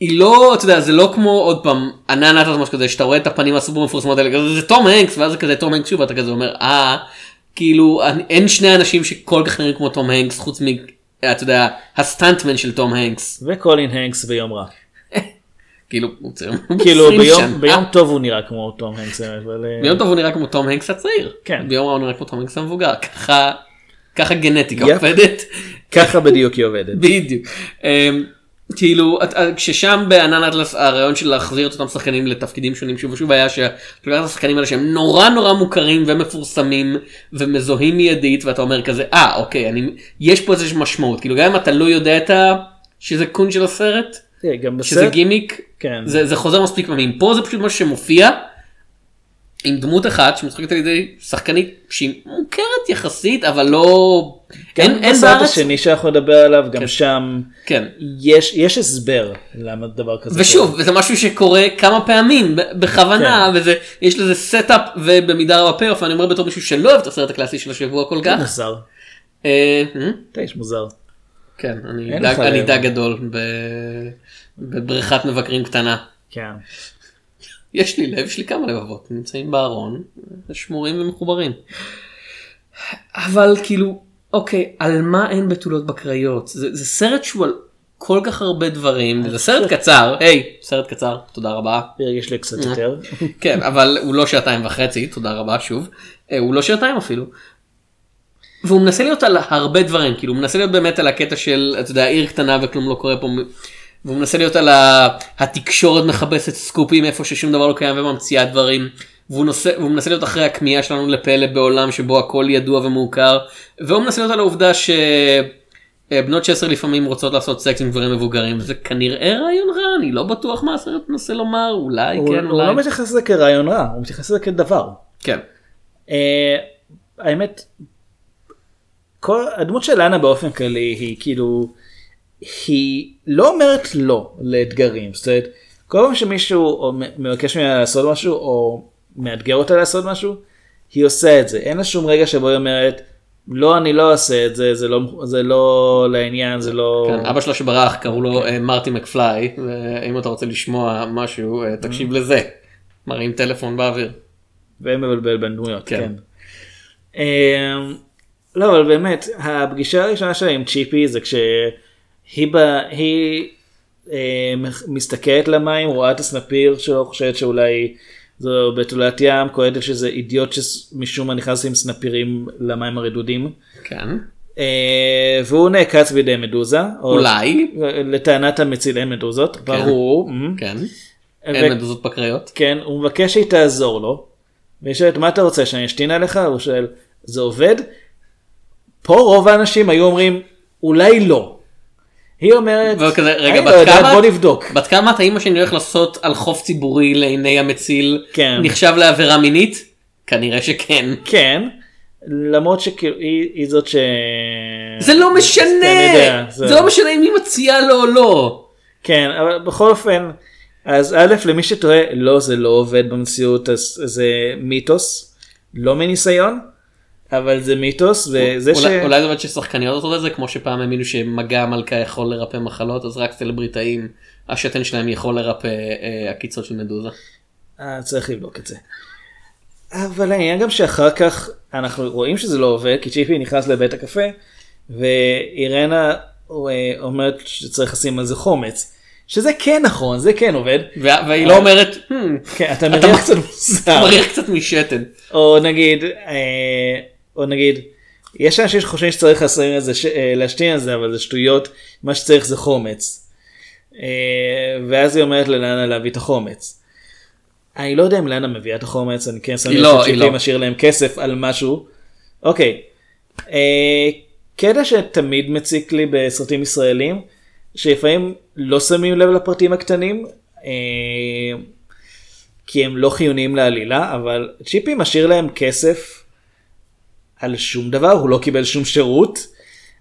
היא לא אתה יודע זה לא כמו עוד פעם ענן אטלס משהו כזה שאתה רואה את הפנים הסופר מפורסמות האלה כזה זה תום הנקס ואז זה כזה תום הנקס שוב אתה כזה אומר אה כאילו אין שני אנשים שכל כך נראים כמו תום הנקס חוץ מ... אתה יודע ה stuntman של תום הנקס וקולין הנקס ביום רע. כאילו הוא צעיר כאילו 20 ביום- טוב הוא נראה כמו תום הנקס, אבל... אה, ביום טוב הוא נראה כמו תום הנקס הצעיר כן. ביום רע הוא נראה כמו תום הנקס המבוגר ככה ככה גנטיקה. עובדת. ככה בדיוק היא עובדת. בדיוק. כאילו את- כששם בענן אטלס הרעיון של להחזיר את אותם שחקנים לתפקידים שונים שוב ושוב היה שאתה לוקח את השחקנים האלה שהם נורא נורא מוכרים ומפורסמים ומזוהים מיידית ואתה אומר כזה אה אוקיי אני יש פה איזושהי משמעות כאילו גם אם אתה לא יודע את ה... שזה קון של הסרט תראה, גם שזה בסרט, גימיק כן. זה, זה חוזר מספיק פעמים פה זה פשוט משהו שמופיע. עם דמות אחת שמשחקת על ידי שחקנית שהיא מוכרת יחסית אבל לא אין, גם אין בסרט בארץ השני שאנחנו נדבר עליו, גם שם כן יש יש הסבר למה דבר כזה ושוב וזה משהו שקורה כמה פעמים בכוונה כן. וזה יש לזה setup ובמידה רבה payoff אני אומר בתור מישהו שלא אוהב את הסרט הקלאסי של השבוע כל קורה. כך. מוזר. אה, אה, אתה איש מוזר. כן אני אין דג- לך אני. דג גדול בבריכת מבקרים קטנה. כן. יש לי לב, יש לי כמה לבבות, נמצאים בארון, שמורים ומחוברים. אבל כאילו, אוקיי, על מה אין בתולות בקריות? זה, זה סרט שהוא על כל כך הרבה דברים, זה סרט קצר, היי, סרט קצר, תודה רבה. הרגיש לי קצת יותר. כן, אבל הוא לא שעתיים וחצי, תודה רבה שוב. אה, הוא לא שעתיים אפילו. והוא מנסה להיות על הרבה דברים, כאילו הוא מנסה להיות באמת על הקטע של, אתה יודע, עיר קטנה וכלום לא קורה פה. והוא מנסה להיות על ה... התקשורת מחפשת סקופים איפה ששום דבר לא קיים וממציאה דברים. והוא, נושא, והוא מנסה להיות אחרי הכמיהה שלנו לפלא בעולם שבו הכל ידוע ומוכר. והוא מנסה להיות על העובדה שבנות 16 לפעמים רוצות לעשות סקס עם גברים מבוגרים. זה כנראה רעיון רע, אני לא בטוח מה הסרט מנסה לומר, אולי הוא כן, הוא אולי. לא מתייחס לזה כרעיון רע, הוא מתייחס לזה כדבר. כן. אה, האמת, כל הדמות של אנה באופן כללי היא כאילו, היא לא אומרת לא לאתגרים, זאת אומרת, כל פעם שמישהו מבקש ממנה לעשות משהו או מאתגר אותה לעשות משהו, היא עושה את זה, אין לה שום רגע שבו היא אומרת, לא אני לא עושה את זה, זה לא, זה לא לעניין, זה לא... כן, אבא שלו שברח קראו לו אה, מרטי מקפליי ואם אתה רוצה לשמוע משהו אה, תקשיב לזה. מראים טלפון באוויר. ומבלבל בין דמויות, כן. כן. אמ, לא, אבל באמת, הפגישה הראשונה שלה עם צ'יפי זה כשהיא ב... היא אה, מסתכלת למים, רואה את הסנפיר שלו, חושבת שאולי זו בתולת ים, קולטת שזה אידיוט שמשום מה נכנס עם סנפירים למים הרדודים. כן. אה, והוא נעקץ בידי מדוזה. או- אולי. לטענת המציל אין מדוזות, ברור. אמ. כן. ו- אין מדוזות בקריות. כן, הוא מבקש שהיא תעזור לו. והיא שואלת, מה אתה רוצה, שאני אשתין עליך? הוא שואל, זה עובד? פה רוב האנשים היו אומרים, אולי לא. היא אומרת, וכזה, רגע, לא בת יודעת, כמה? בוא נבדוק. בת כמה את האמא שאני הולך לעשות על חוף ציבורי לעיני המציל כן. נחשב לעבירה מינית? כנראה שכן. כן, למרות שכאילו היא, היא זאת ש... זה לא משנה! אני יודע, זה לא משנה אם היא מציעה לו או לא. כן, אבל בכל אופן, אז א', למי שטועה, לא, זה לא עובד במציאות, אז זה מיתוס, לא מניסיון, אבל זה מיתוס, וזה ש... אולי, אולי זה עובד ששחקניות עושות את זה כמו שפעם האמינו שמגע המלכה יכול לרפא מחלות אז רק סלבריטאים השתן שלהם יכול לרפא אה, עקיצות של מדוזה. אה, צריך לבדוק את זה. אבל העניין גם שאחר כך אנחנו רואים שזה לא עובד כי צ'יפי נכנס לבית הקפה ואירנה אה, אומרת שצריך לשים על זה חומץ. שזה כן נכון זה כן עובד. וה- והיא לא אומרת "Hmm, כן, אתה מריח קצת מוזר. מריח קצת משתן. או נגיד אה, או נגיד יש אנשים שחושבים שצריך לשים את זה אה, להשתין על זה אבל זה שטויות מה שצריך זה חומץ. אה, ואז היא אומרת ללנה להביא את החומץ. אני לא יודע אם לנה מביאה את החומץ אני כן שם לב לא, היא שצ'יפי לא. משאיר להם כסף על משהו. אוקיי. אה, קטע שתמיד מציק לי בסרטים ישראלים שלפעמים לא שמים לב לפרטים הקטנים. כי הם לא חיוניים לעלילה, אבל צ'יפי משאיר להם כסף על שום דבר, הוא לא קיבל שום שירות.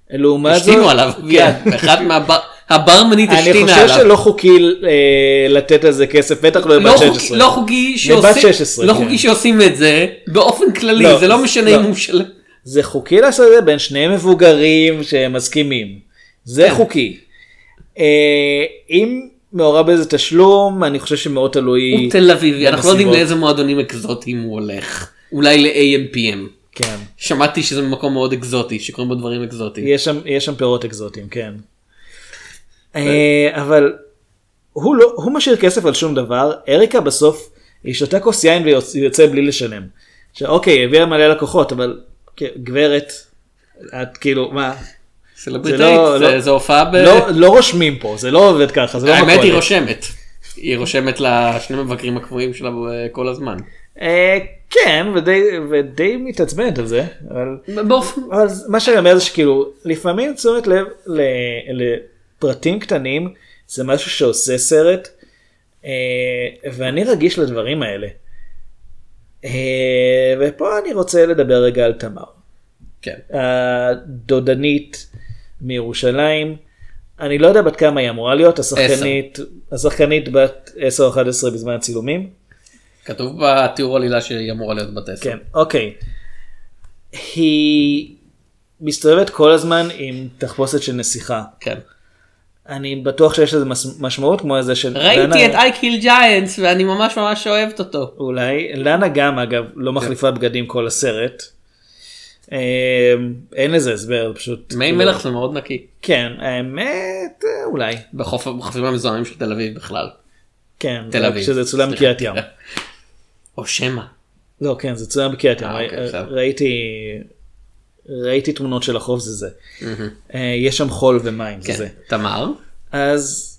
לעומת זאת, השתינו עליו, כן. אחד מהבר... הברמנית אני השתינה חושב עליו. שלא חוקי אה, לתת על זה כסף, בטח לא לא לבת חוקי- 16. לא חוקי לבת שעושים, 16, לא כן. חוקי שעושים את זה באופן כללי, לא, זה לא משנה לא. אם הוא של... זה חוקי לעשות את זה בין שני מבוגרים שמסכימים. זה כן. חוקי. אה, אם מעורב בזה תשלום, אני חושב שמאוד תלוי. הוא תל אביבי, אנחנו לא יודעים. לאיזה מועדונים אקזוטיים הוא הולך. אולי ל-AMPM. כן. שמעתי שזה מקום מאוד אקזוטי, שקוראים בו דברים אקזוטיים. יש שם, יש שם פירות אקזוטיים, כן. אה, אבל הוא לא, הוא משאיר כסף על שום דבר, אריקה בסוף, היא שותה כוס יין ויוצא בלי לשלם. עכשיו אוקיי, הביאה מלא לקוחות, אבל כ- גברת, את כאילו, מה? סלבריטאית, זה לא- זה- לא- זה הופעה ב... לא, לא רושמים פה, זה לא עובד ככה, זה לא האמת היא. רושמת. היא רושמת לשני מבקרים הקבועים שלה כל הזמן. אה, כן, ודי, ודי מתעצבנת על זה, אבל, באופן... אבל מה שאני אומר זה שכאילו, לפעמים תשומת לב ל, לפרטים קטנים, זה משהו שעושה סרט, אה, ואני רגיש לדברים האלה. אה, ופה אני רוצה לדבר רגע על תמר. כן. הדודנית מירושלים. אני לא יודע בת כמה היא אמורה להיות, השחקנית, השחקנית בת 10 או 11 בזמן הצילומים. כתוב בתיאור עלילה שהיא אמורה להיות בת עשר. כן, אוקיי. היא מסתובבת כל הזמן עם תחפושת של נסיכה. כן. אני בטוח שיש לזה משמעות כמו איזה של... ראיתי את I kill giants ואני ממש ממש אוהבת אותו. אולי. לנה גם אגב לא מחליפה בגדים כל הסרט. אה, אין לזה הסבר, פשוט... מי מלח זה מאוד נקי. כן, האמת, אה, אולי. בחופים המזוהמים של תל אביב בכלל. כן, תל אביב. שזה צולם. בקריית ים. או שמא. לא, כן, זה בקריית ים. אה, אוקיי. ראיתי, ראיתי תמונות של החוף, זה זה. אה, יש שם חול ומים, זה כן. זה. תמר. אז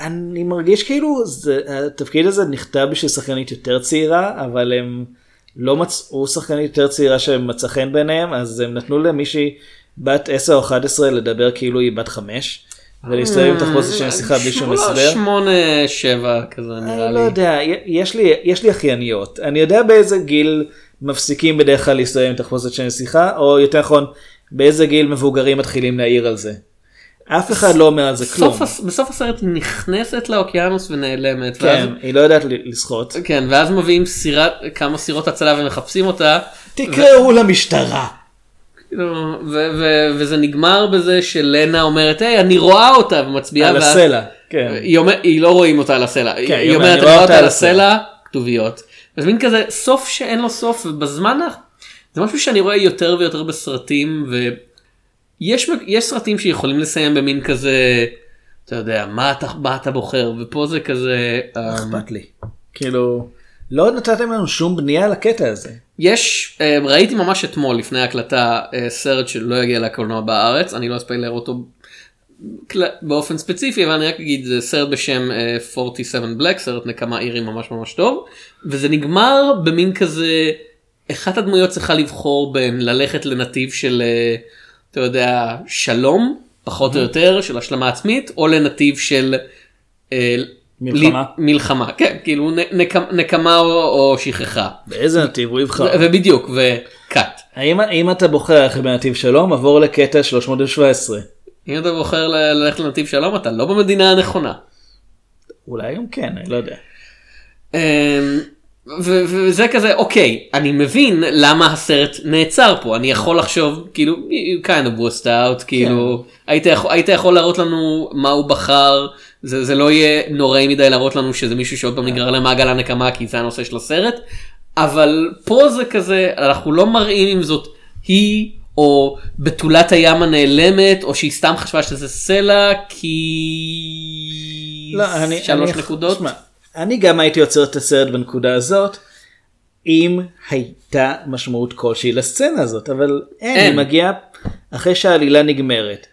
אני מרגיש כאילו זה, התפקיד הזה נכתב בשביל שחקנית יותר צעירה, אבל הם לא מצאו שחקנית יותר צעירה שמצא חן ביניהם, אז הם נתנו למישהי בת 10 או 11 לדבר כאילו היא בת 5, ולהסתובב עם תחפושת של נסיכה בלי שום הסבר. שמונה שבע כזה נראה אני לא לי. יודע, יש לי, יש לי אחייניות, אני יודע באיזה גיל מפסיקים בדרך כלל להסתובב עם תחפושת של נסיכה, או יותר נכון, באיזה גיל מבוגרים מתחילים להעיר על זה. אף אחד לא אומר על זה כלום. בסוף הס- בסוף הסרט היא נכנסת לאוקיינוס ונעלמת. כן, היא לא יודעת לשחות. כן, ואז מביאים כמה סירות הצלה ומחפשים אותה. תקראו למשטרה. כאילו, וזה נגמר בזה שלנה אומרת, היי, אני רואה אותה, ומצביעה. על הסלע. כן. היא, לא רואים אותה על הסלע. היא, היא אומרת, "אני רואה אותה על הסלע, כתוביות. אז מין כזה סוף שאין לו סוף, ובזמן, ה- זה משהו שאני רואה יותר ויותר בסרטים, ויש יש סרטים שיכולים לסיים במין כזה, אתה יודע, מה אתה, מה אתה בוחר, ופה זה כזה, אמ, אכפת לי. כאילו, לא נתתם לנו שום בנייה לקטע הזה. יש, אה, ראיתי ממש אתמול לפני ההקלטה אה, סרט שלא יגיע לקולנוע בארץ, אני לא אספיילר אותו באופן ספציפי, אבל אני רק אגיד, זה סרט בשם אה, 47 Black, סרט נקמה אירי ממש ממש טוב, וזה נגמר במין כזה, אחת הדמויות צריכה לבחור בין ללכת לנתיב של, אה, אתה יודע, שלום, פחות או יותר, של השלמה עצמית, או לנתיב של... מלחמה? ל- מלחמה, כן, כאילו נ- נק- נקמה או, או שכחה. באיזה נתיב הוא יבחר? ובדיוק, וקאט. האם אם אתה בוחר ללכת בנתיב שלום, עבור לקטע 317. אם אתה בוחר ל- ללכת לנתיב שלום, אתה לא במדינה הנכונה. אולי גם כן, אני לא יודע. אמ, ו- וזה כזה, אוקיי, אני מבין למה הסרט נעצר פה, אני יכול לחשוב, כאילו, you kind of wussed out, כאילו, היית יכול- היית יכול להראות לנו מה הוא בחר, זה זה לא יהיה נוראי מדי להראות לנו שזה מישהו שעוד פעם נגרר למעגל הנקמה, כי זה הנושא של הסרט, אבל פה זה כזה, אנחנו לא מראים אם זאת היא, או בתולת הים הנעלמת, או שהיא סתם חשבה שזה סלע, כי... לא, אני... שלוש אני- נקודות. שמע, אני גם הייתי עוצר את הסרט בנקודה הזאת, אם הייתה משמעות כלשהי לסצנה הזאת, אבל אין, אין. היא מגיעה אחרי שהעלילה נגמרת.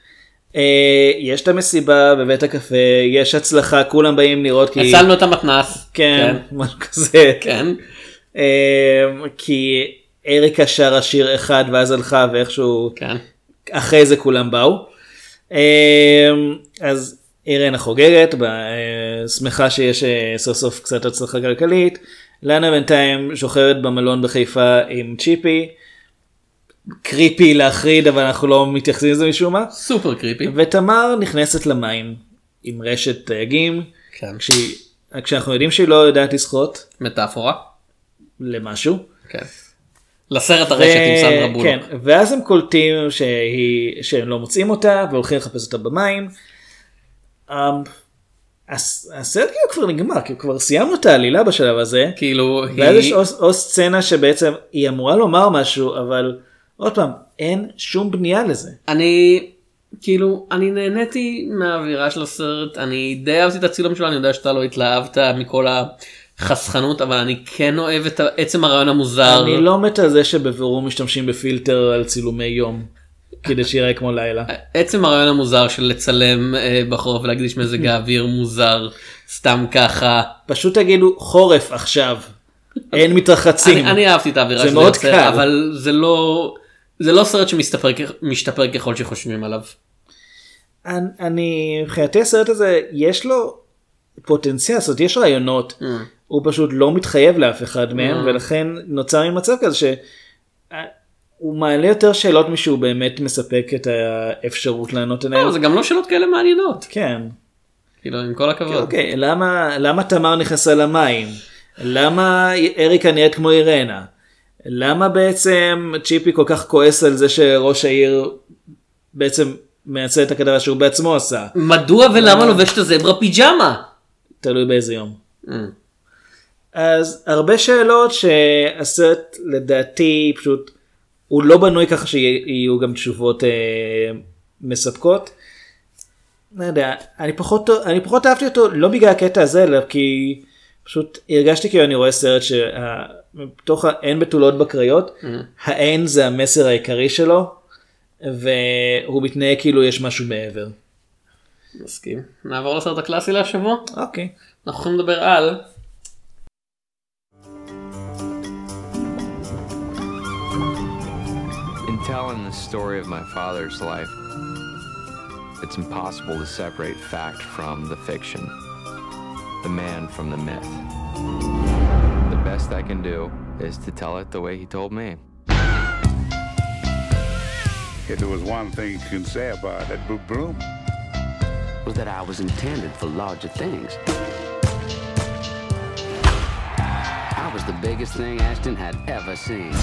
אה, יש את המסיבה בבית הקפה, יש הצלחה, כולם באים לראות כי... הצלנו את המתנס. כן, משהו כזה. כן. אה, כי אריקה שרה שיר אחד ואז הלכה ואיכשהו כן. אחרי זה כולם באו. אה, אז אירנה חוגגת, שמחה שיש סוף סוף קצת הצלחה כלכלית. לאנה בינתיים שוכבת במלון בחיפה עם צ'יפי. קריפי להחריד אבל אנחנו לא מתייחסים לזה משום מה. סופר קריפי. ותמר נכנסת למים עם רשת דייגים. כן. כשהיא, כשאנחנו יודעים שהיא לא יודעת לשחות מטאפורה. למשהו. כן. לסרט הרשת עם סנדרה בולוק. כן, ואז הם קולטים שהיא, שהם לא מוצאים אותה והולכים לחפש אותה במים. הס- הסרט כאילו כבר נגמר, כאילו כבר סיימנו את העלילה בשלב הזה. כאילו ואז יש היא... או, או סצנה שבעצם היא אמורה לומר משהו אבל עוד פעם אין שום בנייה לזה. אני כאילו אני נהניתי מהאווירה של הסרט אני די אהבתי את הצילום שלו אני יודע שאתה לא התלהבת מכל החסכנות אבל אני כן אוהב את עצם הרעיון המוזר. אני לא מת על זה שבבירור משתמשים בפילטר על צילומי יום כדי שיראה כמו לילה. עצם הרעיון המוזר של לצלם אה, בחורף ולהקדיש מזג האוויר מוזר סתם ככה. פשוט תגידו חורף עכשיו. אין מתרחצים. אני, אני אהבתי את האווירה זה של קל. אבל זה לא זה לא סרט שמשתפר ככל שחושבים עליו. אני- אני מבחינתי הסרט הזה יש לו פוטנציאל, זאת אומרת יש רעיונות, Mm. הוא פשוט לא מתחייב לאף אחד מהם ולכן נוצר עם מצב כזה שהוא מעלה יותר שאלות משהוא באמת מספק את האפשרות לענות עליהן. לא, זה גם לא שאלות כאלה מעניינות כן. כאילו עם כל הכבוד. אוקיי, למה, למה תמר נכנסה למים? למה אריקה נראית כמו אירנה? למה בעצם צ'יפי כל כך כועס על זה שראש העיר בעצם מייצר את הכתבה שהוא בעצמו עשה? מדוע ולמה לובש את הזברה פיג'מה? תלוי באיזה יום. Mm. אז הרבה שאלות שהסרט לדעתי פשוט הוא לא בנוי ככה שיהיו גם תשובות אה, מספקות. לא יודע, אני פחות, אני פחות אהבתי אותו לא בגלל הקטע הזה אלא כי פשוט הרגשתי כאילו אני רואה סרט שבתוך האין בתולות בקריות האין זה המסר העיקרי שלו והוא מתנהג כאילו יש משהו מעבר. מסכים. נעבור לסרט הקלאסי להשבוע. אוקיי. אנחנו יכולים לדבר על In telling the story of my father's life, it's impossible to separate fact from the fiction, the man from the myth. The best I can do is to tell it the way he told me. If there was one thing you can say about it, Boo Bloom, was that I was intended for larger things. I was the biggest thing Ashton had ever seen.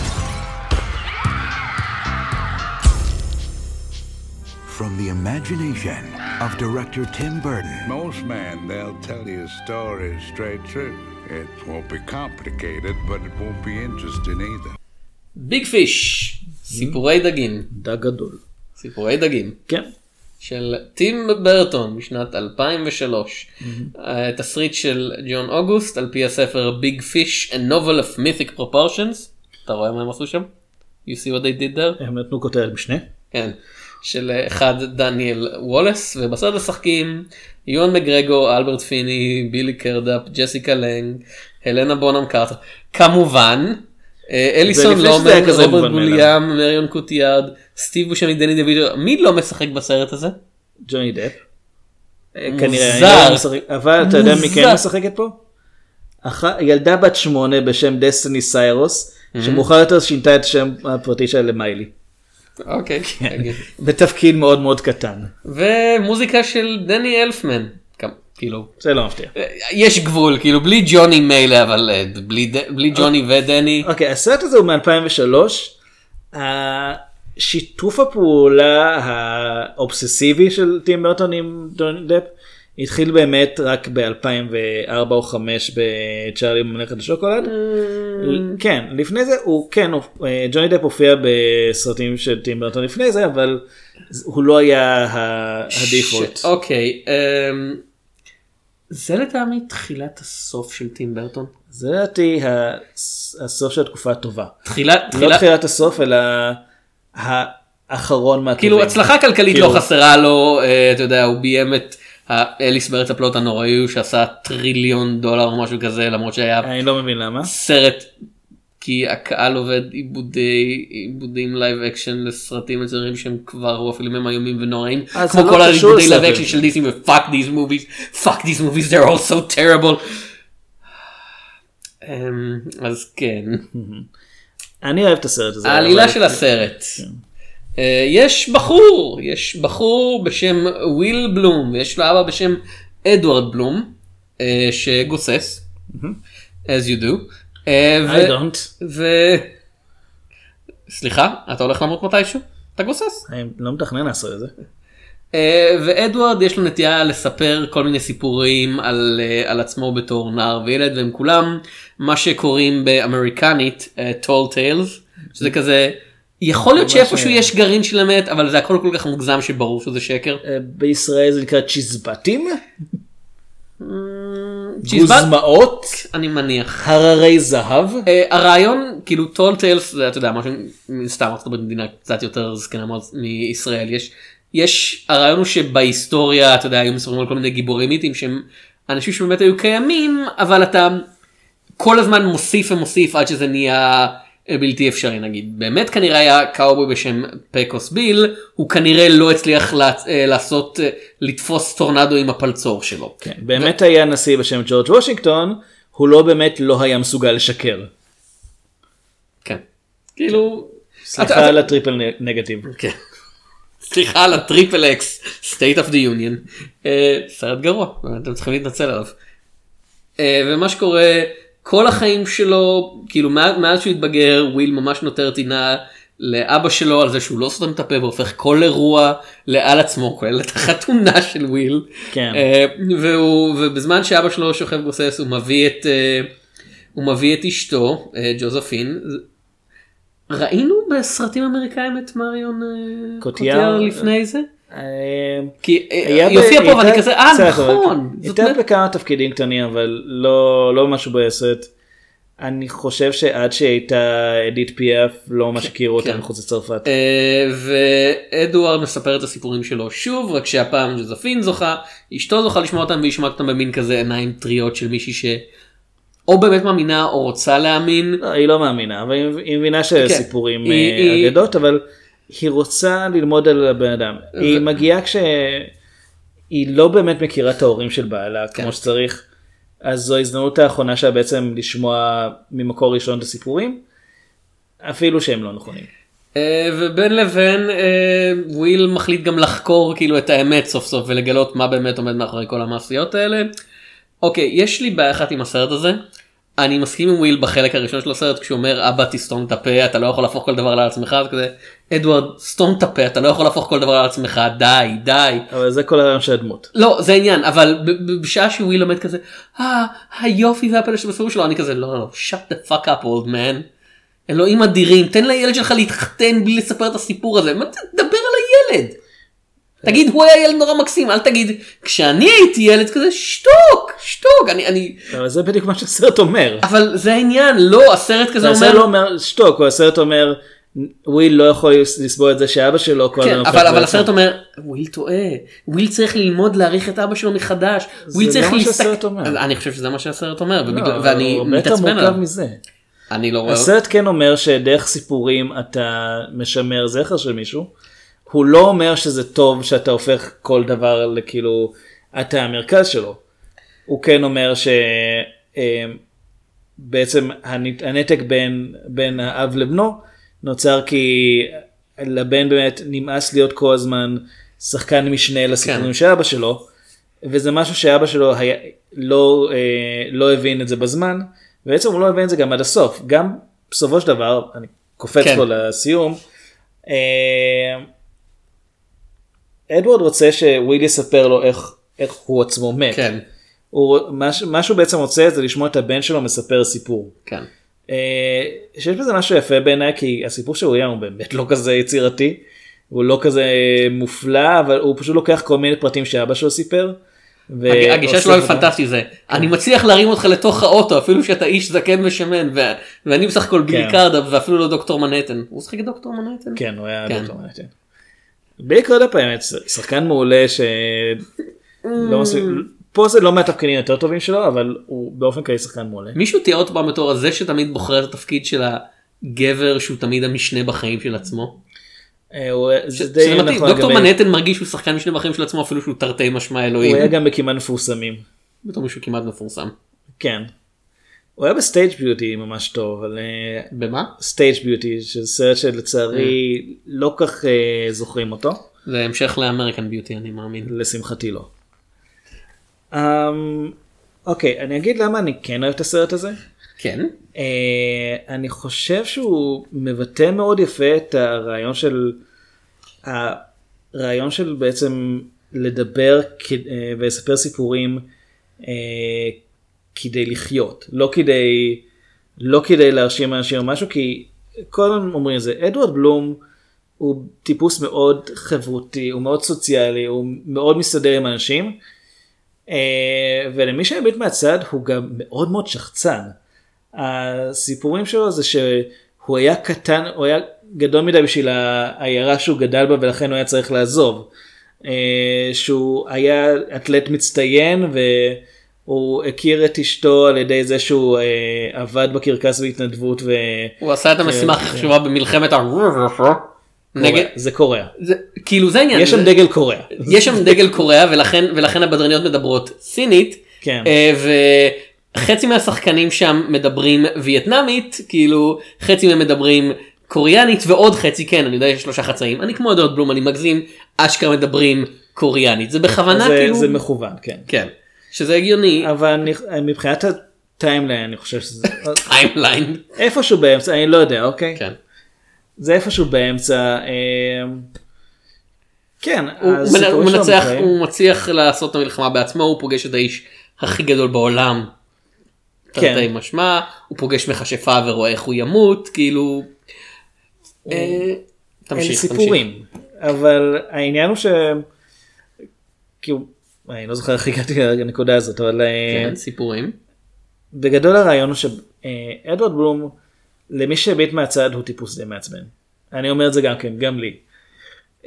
From the imagination of director Tim Burton, most men, they'll tell you a story straight through. It won't be complicated, but it won't be interesting either. ביג פיש, סיפורי דגים, דג גדול. סיפורי דגים, כן. של טים ברטון משנת 2003. אה, תסריט של ג'ון אוגוסט על פי הספר ביג פיש a novel of mythic proportions. אתה רואה מה הם עשו שם? You see what they did there? הם נתנו כותרת משנה. כן. של אה, אחד דניאל וולס ובסרט משחקים יואן מקגרגור אלברט פיני בילי קרודאפ ג'סיקה לנג הלנה בונהם קרטר כמובן אה, אליסון לומן רוברט גיליאם מריון קוטיארד סטיב בושמי דני דויטו מי לא משחק בסרט הזה? ג'וני דפ. מוזר. כנראה, לא אבל אתה יודע מי כן. משחקת פה? ילדה בת שמונה בשם דסטיני סיירוס, שמאוחר יותר שינתה את השם הפרטי שלה למיילי. אוקיי. בתפקיד מאוד מאוד קטן. ומוזיקה של דני אלפמן. כאילו זה לא מפתיע. אה, יש גבול כאילו בלי ג'וני מילא אבל אה, בלי בלי ג'וני ודני. אוקיי, הסרט הזה הוא מ-2003. שיתוף הפעולה האובססיבי של טים ברטון עם דוני דפ התחיל באמת רק ב-2004 או 2005 בצ'ארלי ממלכת השוקולד. כן, לפני זה הוא כן, אה, ג'וני דפ הופיע בסרטים של טים ברטון לפני זה, אבל הוא לא היה הדיפולט. אוקיי. אמ, זה לטעמי תחילת הסוף של טים ברטון. זה לדעתי הס- הסוף של התקופה הטובה. תחילת לא תחילת תחילת הסוף אלא האחרון מהטובים. כאילו הצלחה כלכלית כאילו- לא חסרה לו אה, אתה יודע הוא ביים את אליס בארץ הפלוט הנוראי הוא שעשה טריליון דולר או משהו כזה למרות שהיה אני לא מבין למה. סרט כי הקהל עובד עיבודי עיבודים live action לסרטים מצוירים שהם כבר או אפילו איומים ונוראים אז כמו כל לא קשור העיבודי live action של דיסני ו fuck these movies fuck these movies they're all so terrible. אמ, אז כן. אני אוהב את הסרט הזה. העלילה של הסרט. אה, יש בחור, יש בחור בשם וויל בלום, ויש לו אבא בשם אדוארד בלום, אה, שגוסס, as you do. אה, I don't. סליחה, אתה הולך למות מתישהו? אתה גוסס. אני לא מתכנן לעשות את זה. ואדוארד יש לו נטייה לספר כל מיני סיפורים על, על עצמו בתור נער וילד והם כולם מה שקוראים באמריקנית tall tales שזה כזה יכול להיות שאיפשהו אה, יש גרעין של אמת אבל זה הכל כל כך מוגזם שברור שזה שקר. אה, בישראל זה נקרא צ'יזבטים? צ'יזבט? גוזמאות? אני מניח. הררי זהב? אה, הרעיון כאילו tall tales זה אתה יודע משהו סתם ארצות הברית מדינה קצת יותר זקנה מאוד מישראל יש יש הרעיון הוא שבהיסטוריה אתה יודע היו מספרים על כל מיני גיבורים מיתים שהם אנשים שבאמת היו קיימים אבל אתה כל הזמן מוסיף ומוסיף עד שזה נהיה אה, בלתי אפשרי נגיד באמת כנראה היה קאובוי בשם פקוס ביל הוא כנראה לא הצליח אה, לעשות אה, לתפוס טורנדו עם הפלצור שלו. כן, באמת היה נשיא בשם ג'ורג' וושינגטון, הוא לא באמת לא היה מסוגל לשקר. כן. כאילו. סליחה אתה- על ה triple נ- נגטיב. כן. סליחה על ה triple x state of the union אה, סרט גרוע אתם צריכים להתנצל עליו. אה, ומה שקורה כל החיים שלו כאילו מאז, מאז שהוא התבגר וויל ממש נותר טינה לאבא שלו על זה שהוא לא סותם את הפה והופך כל אירוע לעל עצמו כולל את החתונה של וויל. כן. אה, והוא, ובזמן שאבא שלו שוכב גוסס הוא מביא את אה, הוא מביא את אשתו אה, ג'וזפין. ראינו בסרטים אמריקאים את מריון? קוטיאר לפני זה? אה, כי אה, הופיעה פה ואני כזה אה נכון. אומרת- בכמה תפקידים קטנים אבל לא לא משהו בסרט. אני חושב שעד שהייתה אדית פי.אף לא ממש הכירו אותה כן. מחוץ לצרפת. אה, ואדוארד מספר את הסיפורים שלו שוב רק שהפעם ג'וזפין זוכה אשתו זוכה לשמוע אותם והיא שומעת אותם במין כזה עיניים טריות של מישהי ש... או באמת מאמינה או רוצה להאמין. לא, היא לא מאמינה אבל היא- מבינה שסיפורים כן. היא- אגדות אבל היא רוצה ללמוד על הבן אדם. היא מגיעה כשהיא לא באמת מכירה את ההורים של בעלה כן. כמו שצריך. אז זו ההזדמנות האחרונה שלה בעצם לשמוע ממקור ראשון את הסיפורים. אפילו שהם לא נכונים. אה, ובין לבין אה, וויל מחליט גם לחקור כאילו את האמת סוף סוף ולגלות מה באמת עומד מאחורי כל המעשיות האלה. אוקיי יש לי בעיה אחת עם הסרט הזה. אני מסכים עם וויל בחלק הראשון של הסרט כשהוא אומר אבא תסתום את הפה אתה לא יכול להפוך כל דבר על עצמך אז כזה אדוארד סתום את הפה אתה לא יכול להפוך כל דבר על עצמך די די. אבל זה כל הרעיון של הדמות. לא זה העניין אבל בשעה שוויל עומד כזה "אה, היופי והפלא שבפירוש שלו אני כזה לא לא לא shut the fuck up old man. אלוהים אדירים תן לילד שלך להתחתן בלי לספר את הסיפור הזה מה תדבר על הילד. תגיד הוא היה ילד נורא מקסים אל תגיד כשאני הייתי ילד כזה שתוק שתוק אני אני זה בדיוק מה שהסרט אומר. אבל זה העניין לא הסרט כזה הסרט אומר לא אומר שתוק, הוא הסרט אומר וויל לא יכול לסבול את זה שאבא שלו כל כן, הזמן הופך אבל, אבל. הסרט אומר וויל טועה וויל צריך ללמוד להעריך את אבא שלו מחדש זה וויל לא צריך מה להסתכל שהסרט אומר. אז אני חושב שזה מה שהסרט אומר לא, ואני מתעצבן עליו. אני לא רואה הסרט כן אומר שדרך סיפורים אתה משמר זכר של מישהו. הוא לא אומר שזה טוב שאתה הופך כל דבר לכאילו אתה המרכז שלו. הוא כן אומר שבעצם הנתק בין, בין האב לבנו נוצר כי לבן באמת נמאס להיות כל הזמן שחקן משנה לסיפורים כן. של אבא שלו. וזה משהו שאבא שלו היה, לא, אה, לא הבין את זה בזמן, ובעצם הוא לא הבין את זה גם עד הסוף. גם בסופו של דבר, אני קופץ כן. פה לסיום, אה, אדוארד רוצה שוויל יספר לו איך, איך הוא עצמו מת. כן. הוא, מה, מה שהוא בעצם רוצה זה לשמוע את הבן שלו מספר סיפור. כן. אה, שיש בזה משהו יפה בעיניי כי הסיפור של וויליאם הוא באמת לא כזה יצירתי. הוא לא כזה מופלא אבל הוא פשוט לוקח כל מיני פרטים שאבא שלו סיפר. הג- הגישה שלו היא אותם. פנטסטי זה אני מצליח להרים אותך לתוך האוטו אפילו שאתה איש זקן ושמן ו- ואני בסך הכל בילי כן. קרדה ואפילו לא דוקטור מנהטן הוא שיחק דוקטור מנהטן כן הוא היה כן. דוקטור מנהטן. בילי קרדה באמת שחקן מעולה שלא מספיק פה זה לא מהתפקידים יותר טובים שלו אבל הוא באופן כללי שחקן מעולה. מישהו תיאר אותו פעם בתור הזה שתמיד בוחר את התפקיד של הגבר שהוא תמיד המשנה בחיים של עצמו. אה, שזה מתאים. נכון דוקטור מנהטן מרגיש שהוא שחקן משנה בחיים של עצמו אפילו שהוא תרתי משמע אלוהים. הוא היה גם בכמעט מפורסמים. בתור מישהו כמעט מפורסם. כן. הוא היה ב Stage Beauty ממש טוב אבל אה, במה? Stage Beauty שזה סרט שלצערי לא כך אה, זוכרים אותו. זה המשך לאמריקן ביוטי אני מאמין. לשמחתי לא. אמ, אוקיי אני אגיד למה אני כן אוהב את הסרט הזה. כן. אה, אני חושב שהוא מבטא מאוד יפה את הרעיון של הרעיון של בעצם לדבר ולספר סיפורים אה, כדי לחיות לא כדי לא כדי להרשים אנשים או משהו כי כל הזמן אומרים את זה אדוארד בלום הוא טיפוס מאוד חברותי הוא מאוד סוציאלי הוא מאוד מסתדר עם אנשים. אה, ולמי שמביט מהצד הוא גם מאוד מאוד שחצן. הסיפורים שלו זה שהוא היה קטן, הוא היה גדול מדי בשביל העיירה שהוא גדל בה ולכן הוא היה צריך לעזוב. אה, שהוא היה אתלט מצטיין והוא הכיר את אשתו על ידי זה שהוא אה, עבד בקרקס בהתנדבות. ו... הוא עשה את המשימה הכי. חשובה במלחמת ה... נגד... זה קוריאה. זה, כאילו זה העניין. יש שם דגל קוריאה. יש שם דגל קוריאה ולכן ולכן הבדרניות מדברות סינית. כן. אה, וחצי מהשחקנים שם מדברים וייטנאמית כאילו חצי מהם מדברים קוריאנית ועוד חצי כן אני יודע יש שלושה חצאים אני כמו דוד בלום אני מגזים אשכרה מדברים קוריאנית זה בכוונה זה, כאילו זה מכוון, כן. כן שזה הגיוני אבל אני, מבחינת ה timeline אני חושב שזה timeline איפשהו באמצע אני לא יודע אוקיי כן. זה איפשהו באמצע אה, כן הוא, הוא, מנ- הוא מנצח. הוא מצליח לעשות את המלחמה בעצמו הוא פוגש את האיש הכי גדול בעולם. כן. תרתי משמע הוא פוגש מכשפה ורואה איך הוא ימות כאילו. אה, אלה תמשיך סיפורים אבל העניין הוא ש... כאילו אני לא זוכר איך הגעתי לנקודה הזאת אבל אה, כן, סיפורים. בגדול הרעיון הוא שאדוארד בלום למי שהביט מהצד הוא טיפוס די מעצבן. אני אומר את זה גם כן גם לי. Um,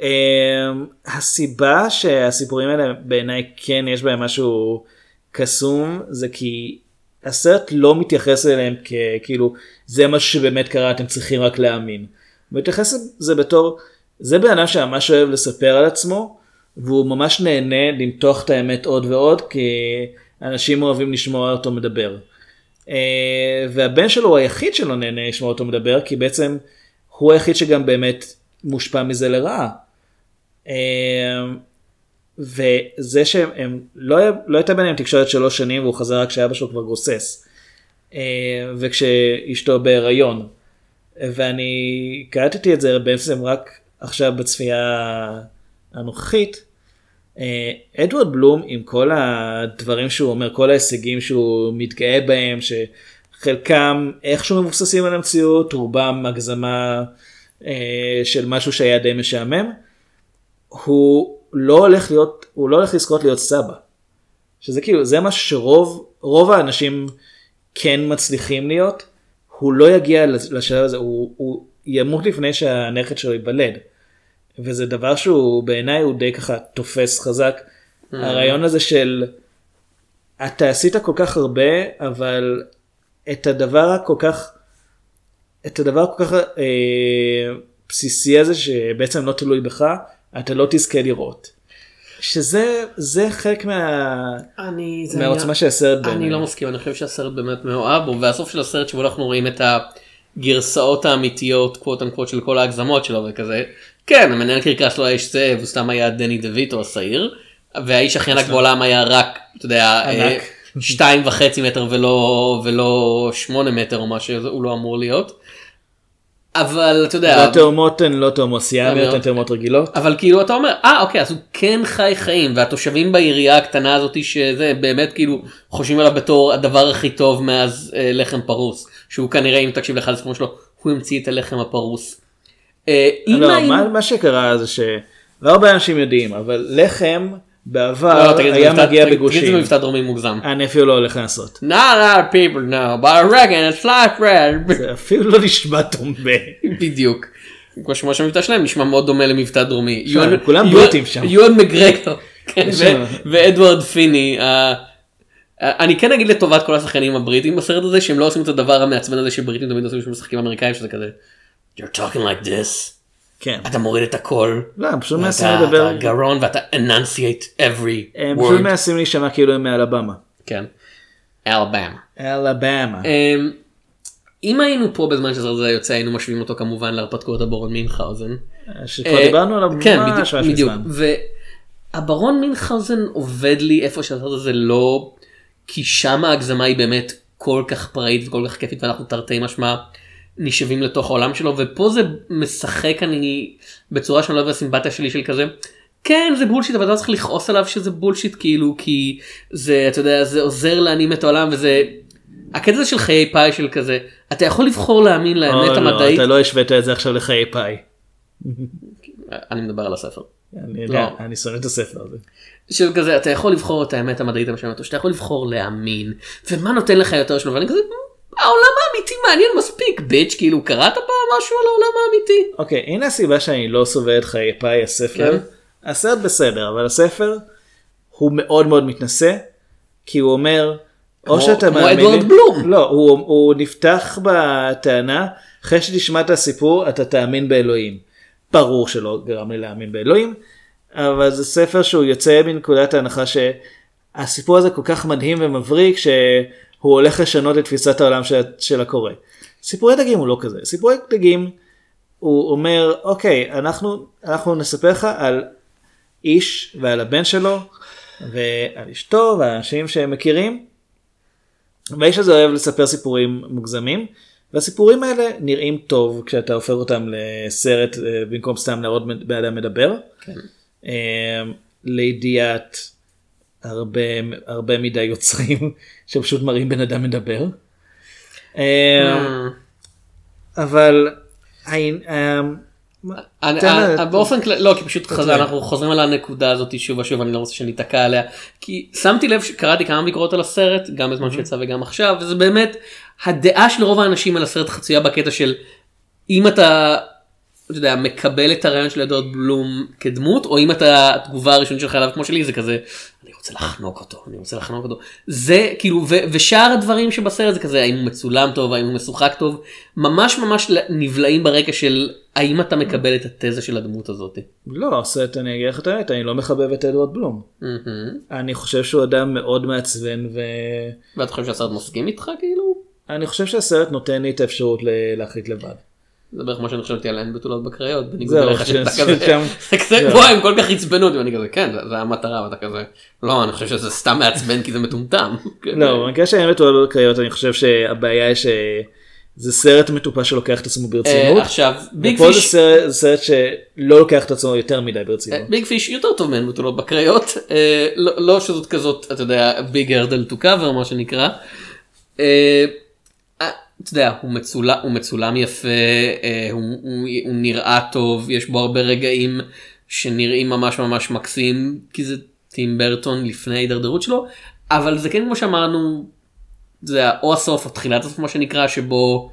הסיבה שהסיפורים האלה בעיניי כן יש בהם משהו קסום זה כי הסרט לא מתייחס אליהם ככאילו זה מה שבאמת קרה אתם צריכים רק להאמין. מתייחס לזה בתור זה בן אדם שממש אוהב לספר על עצמו והוא ממש נהנה למתוח את האמת עוד ועוד כי אנשים אוהבים לשמוע אותו מדבר. אה, והבן שלו הוא היחיד שלא נהנה לשמוע אותו מדבר כי בעצם הוא היחיד שגם באמת מושפע מזה לרעה. אה, וזה שהם לא, לא הייתה ביניהם תקשורת שלוש שנים והוא חזר רק כשאבא שלו כבר גוסס. אה, וכשאשתו בהיריון. ואני קלטתי את זה בעצם רק עכשיו בצפייה הנוכחית. אה, אדוארד בלום עם כל הדברים שהוא אומר, כל ההישגים שהוא מתגאה בהם, שחלקם איכשהו מבוססים על המציאות, רובם הגזמה אה, של משהו שהיה די משעמם, הוא לא הולך להיות, הוא לא הולך לזכות להיות סבא. שזה כאילו, זה מה שרוב, רוב האנשים כן מצליחים להיות, הוא לא יגיע לשלב הזה, הוא, הוא ימות לפני שהנכד שלו ייוולד. וזה דבר שהוא בעיניי הוא די ככה תופס חזק. Mm. הרעיון הזה של אתה עשית כל כך הרבה אבל את הדבר הכל כך את הדבר כל כך אה, בסיסי הזה שבעצם לא תלוי בך אתה לא תזכה לראות. שזה זה חלק מה... אני, זה מהעוצמה היה- של הסרט אני בעיניי. לא מסכים אני חושב שהסרט באמת מאוהב בו והסוף של הסרט שבו אנחנו רואים את הגרסאות האמיתיות קוואט אנקוואט של כל ההגזמות שלו וכזה. כן המנהל קרקס שלו האיש זה הוא סתם היה דני דויטו השעיר והאיש הכי ענק בעולם היה רק אתה יודע ענק. אה, שתיים וחצי מטר ולא ולא שמונה מטר או מה שהוא לא אמור להיות. אבל אתה יודע. והתאומות הן לא תאומות סיאמיות מאוד. הן תאומות רגילות. אבל כאילו אתה אומר אה אוקיי אז הוא כן חי חיים והתושבים בעירייה הקטנה הזאת שזה באמת כאילו חושבים עליו בתור הדבר הכי טוב מאז אה, לחם פרוס שהוא כנראה אם תקשיב לאחד הסיפורים שלו הוא המציא את הלחם הפרוס. אה, אם לא, מה, מה שקרה זה שלא הרבה אנשים יודעים אבל לחם לא, בעבר תגיד, זה היה מגיע תגיד, בגושים. תגיד, זה מבטא דרומי מוגזם. אני אפילו לא הולך לעשות. Not a lot of people know but I reckon it's like bread. זה אפילו לא נשמע טומבה. בדיוק. כמו שמבטא שלהם נשמע מאוד דומה למבטא דרומי. כולם בריטים שם. יואן מגרגר. כן, ואדוארד פיני. אה, אה, אני כן אגיד לטובת כל השחקנים הבריטים בסרט הזה שהם לא עושים את הדבר המעצבן הזה שבריטים תמיד עושים שמשחקים אמריקאים שזה כזה. You're talking like this. כן. אתה מוריד את הכל. לא, הם פשוט מנסים לדבר. אתה גרון ואתה enunciate every הם פשוט word. מנסים להישמע כאילו הם מאלבמה. כן. אלבמה. אלבמה. אם היינו פה בזמן הזה יוצא היינו משווים אותו כמובן להרפתקאות הברון מינכהאוזן. שכבר אה, דיברנו עליו כן, ממש בדיוק, ממש בדיוק. מזמן. והברון מינכהאוזן עובד לי איפה שהסרט הזה לא, כי שם ההגזמה היא באמת כל כך פראית וכל כך כיפית ואנחנו תרתי משמע נשאבים לתוך העולם שלו ופה זה משחק אני בצורה שאני לא אוהב הסימפתיה שלי של כזה. כן זה בולשיט אבל אתה לא צריך לכעוס עליו שזה בולשיט כאילו כי זה אתה יודע זה עוזר להנים את העולם וזה הקטע הזה של חיי פאי של כזה אתה יכול לבחור להאמין לאמת או, לא, המדעית אתה לא השווית את זה עכשיו לחיי פאי. אני מדבר על הספר. אני יודע, לא. אני שונא את הספר הזה. של כזה אתה יכול לבחור את האמת המדעית המשלמת או שאתה יכול לבחור להאמין ומה נותן לך יותר שלו ואני כזה "מ, העולם האמיתי מעניין מספיק ביץ' כאילו קראת פעם משהו על העולם האמיתי. אוקיי, הנה הסיבה שאני לא סובל את חיי פאי הספר. כן. הסרט בסדר, אבל הספר הוא מאוד מאוד מתנשא, כי הוא אומר, או כמו- שאתה כמו מאמין... אדוארד לי- בלום. לא, הוא, הוא נפתח בטענה, אחרי שתשמע את הסיפור, אתה תאמין באלוהים. ברור שלא גרם לי להאמין באלוהים, אבל זה ספר שהוא יוצא מנקודת ההנחה שהסיפור הזה כל כך מדהים ומבריק, שהוא הולך לשנות את תפיסת העולם של, של הקורא. סיפורי דגים הוא לא כזה. סיפורי דגים הוא אומר אוקיי אנחנו אנחנו נספר לך על איש ועל הבן שלו ועל אשתו ועל אנשים שהם מכירים. והאיש הזה אוהב לספר סיפורים מוגזמים והסיפורים האלה נראים טוב כשאתה הופך אותם לסרט אה, במקום סתם להראות בן אדם מדבר. כן. אה, לידיעת הרבה הרבה מדי יוצרים שפשוט מראים בן אדם מדבר. אה, אבל העין- אה, לה- באופן כללי לא כי פשוט אנחנו חוזרים על הנקודה הזאת שוב ושוב אני לא רוצה שניתקע עליה כי שמתי לב שקראתי כמה ביקורות על הסרט גם בזמן שיצא וגם עכשיו וזה באמת הדעה של רוב האנשים על הסרט חצויה בקטע של אם אתה. אתה יודע, מקבל את הרעיון של אדוארד בלום כדמות או אם אתה התגובה הראשונית שלך אליו כמו שלי זה כזה אני רוצה לחנוק אותו אני רוצה לחנוק אותו זה כאילו ו- ושאר הדברים שבסרט זה כזה האם הוא מצולם טוב האם הוא משוחק טוב ממש ממש נבלעים ברקע של האם אתה מקבל את התזה של הדמות הזאת. לא, הסרט, אני אגיד לך את האמת, אני לא מחבב את אדוארד בלום. אני חושב שהוא אדם מאוד מעצבן ו... ואתה חושב שהסרט מסכים איתך כאילו? אני חושב שהסרט נותן לי את האפשרות להחליט לבד. זה בערך מה שאני חשבתי על אין בתולות בקריות בניגוד אליך שאתה כזה זה כזה. וואי הם כל כך עצבנו אותי ואני כזה כן זה- המטרה ואתה כזה לא אני חושב שזה סתם מעצבן כי זה מטומטם. לא, במקרה האמת הוא בקריות, אני חושב שהבעיה היא שזה סרט מטופש שלוקח את עצמו ברצינות. אה, עכשיו Big ופה Fish סרט- זה סרט שלא לוקח את עצמו יותר מדי ברצינות. Big Fish יותר טוב מאין בתולות בקריות אה, לא לא שזאת כזאת אתה יודע big hurdle to cover מה שנקרא. אתה יודע הוא מצולם הוא מצולם יפה אה, הוא, הוא, הוא נראה טוב יש בו הרבה רגעים שנראים ממש ממש מקסים כי זה טים ברטון לפני ההידרדרות שלו אבל זה כן כמו שאמרנו זה או הסוף או תחילת הסוף מה שנקרא שבו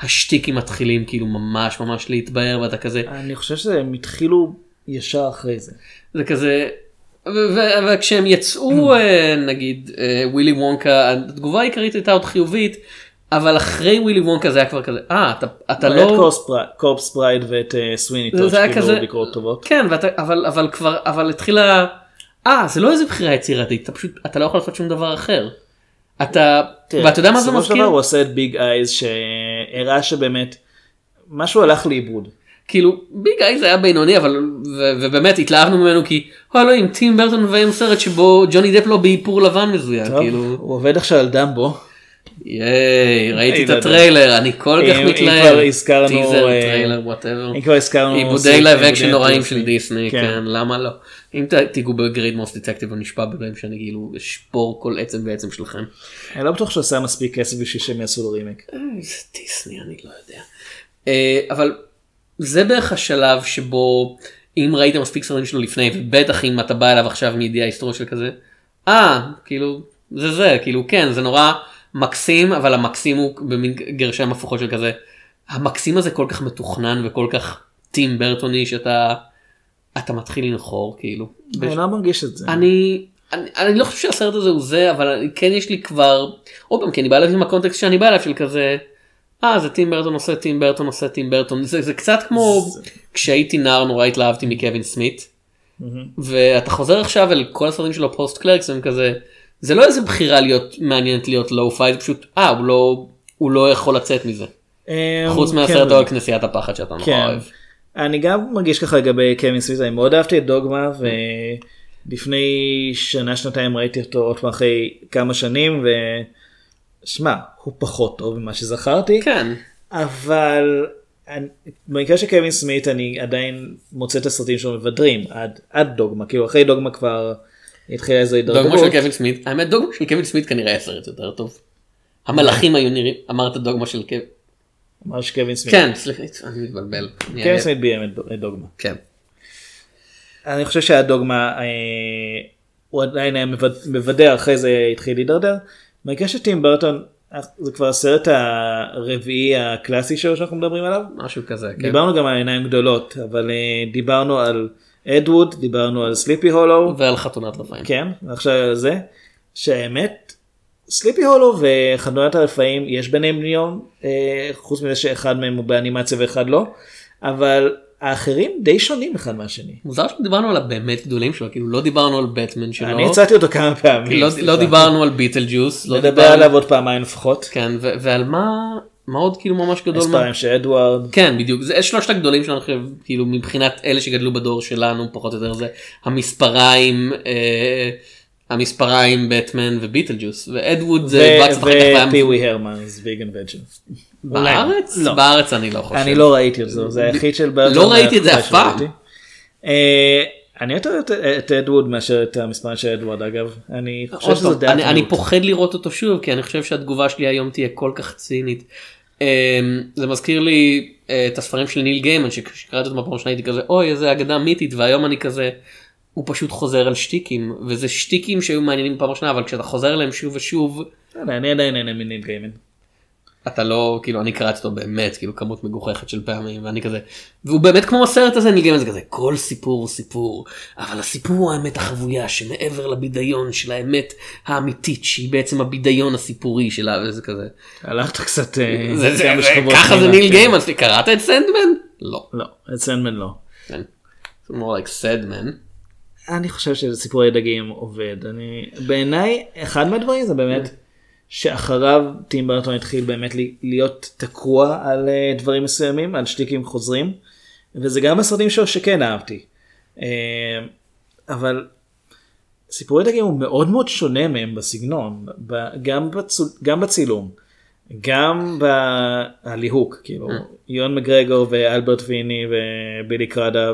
השטיקים מתחילים כאילו ממש ממש להתבהר ואתה כזה אני חושב שהם התחילו ישר אחרי זה. זה כזה וכשהם יצאו אה, נגיד אה, ווילי וונקה התגובה העיקרית הייתה עוד חיובית אבל אחרי ווילי וונקה זה היה כבר כזה אה אתה, אתה היה את לא Corpse Bride ואת אה, Sweeney היה שקיבלו כזה- ביקורות טובות. כן ואתה אבל אבל כבר אבל התחילה אה זה לא איזה בחירה יצירתית אתה פשוט אתה לא יכול לעשות שום דבר אחר. אתה תראה, ואתה יודע מה זה בסופו של מזכיר דבר הוא עושה את Big Eyes שהראה שבאמת משהו הלך לאיבוד. כאילו Big Eyes היה בינוני אבל ו- ובאמת התלהבנו ממנו כי "או, אלוהים טים ברטון מביים סרט שבו ג'וני דפ לא באיפור לבן מזוין טוב, כאילו הוא עובד עכשיו על דמבו. ייי ראיתי את לא. הטריילר אני כל כך אם- אם מתלהב. כבר טיזר אה, טריילר whatever. אם כבר הזכרנו עיבודי live action נוראים. של דיסני כן. כן למה לא. אם תיגעו ב Great Mouse Detective אני נשבע בלב שאני כאילו אשבור כל עצם ועצם שלכם. אני לא בטוח שהוא עשה מספיק כסף בשביל שהם יעשו לו רימייק. אה, זה דיסני אני לא יודע. אה, אבל זה בערך השלב שבו אם ראית מספיק סרטים שלו לפני ובטח אם אתה בא אליו עכשיו מידיעה היסטורית של כזה. אה כאילו זה זה כאילו כן זה נורא מקסים אבל המקסים הוא במין גרשיים הפוכות של כזה. המקסים הזה כל כך מתוכנן וכל כך טים ברטוני שאתה אתה מתחיל לנחור כאילו. אני לא מרגיש את זה. אני, אני, אני לא חושב שהסרט הזה הוא זה אבל כן יש לי כבר עוד פעם כי אני בא אליו עם הקונטקסט שאני בא אליו של כזה. אה זה טים ברטון עושה טים ברטון עושה טים ברטון זה, זה קצת כמו כשהייתי נער נורא התלהבתי מקווין סמית ואתה חוזר עכשיו אל כל הסרטים שלו פוסט קלרקס הם כזה זה לא איזה בחירה להיות מעניינת להיות לואו פיי זה פשוט אה הוא לא הוא לא יכול לצאת מזה אמ, חוץ כן. מהסרט על כנסיית הפחד שאתה נורא כן. אוהב. אני גם מרגיש ככה לגבי קווין סמית, אני מאוד אהבתי את דוגמה ולפני שנה שנתיים ראיתי אותו עוד פעם אחרי כמה שנים ושמע הוא פחות טוב ממה שזכרתי כן אבל אני, במקרה של קווין סמית אני עדיין מוצא את הסרטים שלו מבדרים עד, עד דוגמה כאילו אחרי דוגמה כבר התחילה איזו הידרדרות. דוגמה של קווין סמית האמת דוגמה של קווין סמית כנראה היה סרט יותר טוב. המלאכים היו נראים אמרת דוגמה של קווין. אמר שקווין סמית. כן סליחה אני מתבלבל. קווין. סמית ביים את דוגמה. כן. אני חושב שהדוגמה אה, הוא עדיין היה מבדר אחרי זה התחיל להידרדר. במקרה של טים ברטון אה, זה כבר הסרט הרביעי הקלאסי שלו שאנחנו מדברים עליו. משהו כזה. כן. דיברנו גם על עיניים גדולות אבל אה, דיברנו על אדווד דיברנו על סליפי הולו ועל חתונת רפאים. כן ועכשיו על זה שהאמת סליפי הולו וחתונת הרפאים יש ביניהם דמיון אה, חוץ מזה שאחד מהם הוא באנימציה ואחד לא אבל האחרים די שונים אחד מהשני. מוזר שדיברנו על הבאמת גדולים שלו כאילו לא דיברנו על בטמן שלו. אני הצעתי אותו כמה פעמים. לא-. לא דיברנו על ביטל ג'וס. לא נדבר דיברנו- עליו עוד פעמיים לפחות. כן ו- ועל מה מה עוד כאילו ממש גדול. מה- מספרים של אדוארד. כן בדיוק זה שלושת הגדולים שלנו כאילו מבחינת אלה שגדלו בדור שלנו פחות או יותר זה המספריים אה, המספריים בטמן וביטל ג'וס ואדווד זה בץ וחתך והיה ופיווי הרמנס ביגן וג'ל. בארץ לא. בארץ אני לא חושב אני לא ראיתי את זה זה היחיד של. לא ראיתי את זה אף פעם. אני יותר את- את אדווד מאשר את המספרים של אדוארד אגב. אני חושב שזה פעם, דעת אני. פוחד לראות אותו שוב כי אני חושב שהתגובה שלי היום תהיה כל כך צינית. אמ, זה מזכיר לי אה, את הספרים של ניל גיימן שקראתי אותם בפעם הייתי כזה אוי איזה אגדה מיתית והיום אני כזה הוא פשוט חוזר על שטיקים וזה שטיקים שהיו מעניינים בפעם ראשונה אבל כשאתה חוזר אליהם שוב ושוב אני עדיין נהנה מניל גיימן. אתה לא כאילו אני קראתי אותו באמת כאילו כמות מגוחכת של פעמים ואני כזה והוא באמת כמו הסרט הזה ניל גיימן זה כזה כל סיפור הוא סיפור אבל הסיפור הוא האמת החבויה שמעבר לבידיון של האמת האמיתית שהיא בעצם הבידיון הסיפורי שלה וזה כזה. הלכת קצת אה, זה, זה, זה, ככה זה ניל כן. גיימן קראת את סנדמן? לא. לא את סנדמן לא. כן. זה more like סדמן. אני חושב שסיפורי דגים עובד אני בעיניי אחד מהדברים זה באמת שאחריו טים ברטון התחיל באמת להיות תקוע על אה, דברים מסוימים על שטיקים חוזרים וזה גם בסרטים שלו שכן אהבתי. אה, אבל סיפורי דגים הוא מאוד מאוד שונה מהם בסגנון גם, בצול, גם בצילום גם בליהוק כאילו יון מגרגור ואלברט ויני ובילי קראדה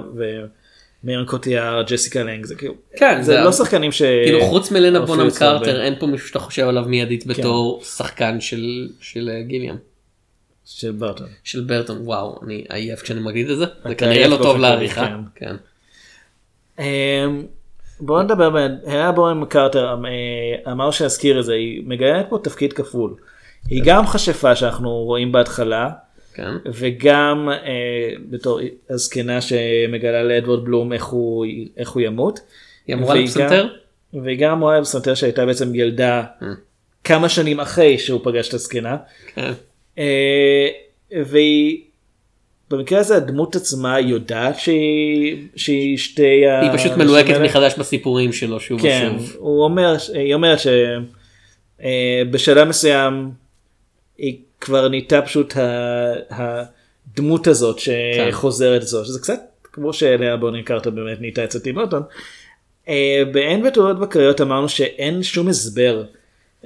ומירן קוטיאר ג'סיקה לנג זה כאילו כן, זה זה- לא שחקנים ש... כאילו חוץ מלנה בונם. קרטר אין פה מישהו שאתה חושב עליו מיידית כן. בתור שחקן של של אה, גיליאם. של ברטון. של ברטון וואו אני עייף כשאני מגיד את זה זה כנראה לא טוב לעריכה. כן. כן. אמ, בואו נדבר, הלה בורן קרטר אה, אמר שאזכיר את זה, היא מגלמת פה תפקיד כפול. היא גם מכשפה שאנחנו רואים בהתחלה, כן. וגם אה, בתור הזקנה שמגלה לאדוורד בלום איך הוא, איך הוא ימות. היא אמורה לפסנתר? והיא גם אמורה לפסנתר שהייתה בעצם ילדה כמה שנים אחרי שהוא פגש את הזקנה. כן. אה, והיא במקרה הזה הדמות עצמה יודעת שהיא שהיא שתי היא פשוט מלוהקת. מחדש בסיפורים שלו שוב כן, ושוב. הוא אומר, היא אומרת שבשלב מסוים היא כבר נהייתה פשוט הדמות הזאת שחוזרת זו, שזה קצת כמו שלאה בונין קרטר באמת נהייתה אצל טים ברטון. אה, באין בתעודות בקריות אמרנו שאין שום הסבר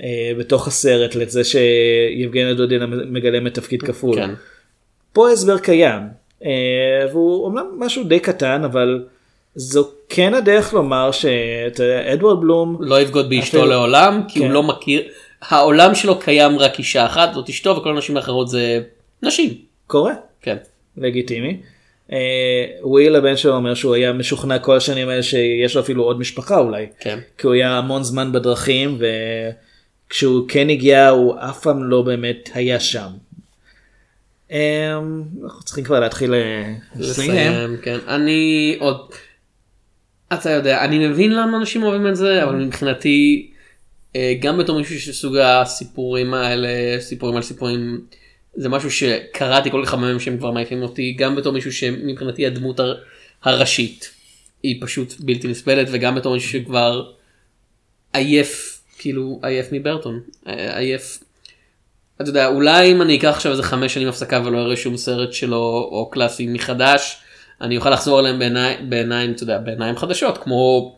אה, בתוך הסרט לזה שיבגניה דודינה מגלמת תפקיד כפול. כן. פה ההסבר קיים, אה, והוא אומנם משהו די קטן, אבל זו כן הדרך לומר שאדוארד בלום לא יבגוד באשתו אפילו- לעולם כי הוא כן. לא מכיר העולם שלו קיים רק אישה אחת זאת אשתו וכל הנשים האחרות זה נשים. קורה, כן. לגיטימי. אה, וויל הבן שלו אומר שהוא היה משוכנע כל השנים האלה שיש לו אפילו עוד משפחה אולי. כן. כי הוא היה המון זמן בדרכים וכשהוא כן הגיע הוא אף פעם לא באמת היה שם. אה, אנחנו צריכים כבר להתחיל אה, לסיים. כן אני עוד אתה יודע, אני מבין למה אנשים אוהבים את זה, אבל מבחינתי, גם בתור מישהו שסוג הסיפורים האלה, סיפורים על סיפורים, זה משהו שקראתי כל כך הרבה מהם שהם כבר מעיפים אותי, גם בתור מישהו שמבחינתי הדמות הר- הראשית היא פשוט בלתי נסבלת, וגם בתור מישהו שכבר עייף, כאילו עייף מברטון, אה, עייף. אתה יודע, אולי אם אני אקח עכשיו איזה חמש שנים הפסקה ולא אראה שום סרט שלו או קלאסי מחדש, אני אוכל לחזור אליהם בעיני, בעיניים, אתה יודע, בעיניים חדשות, כמו,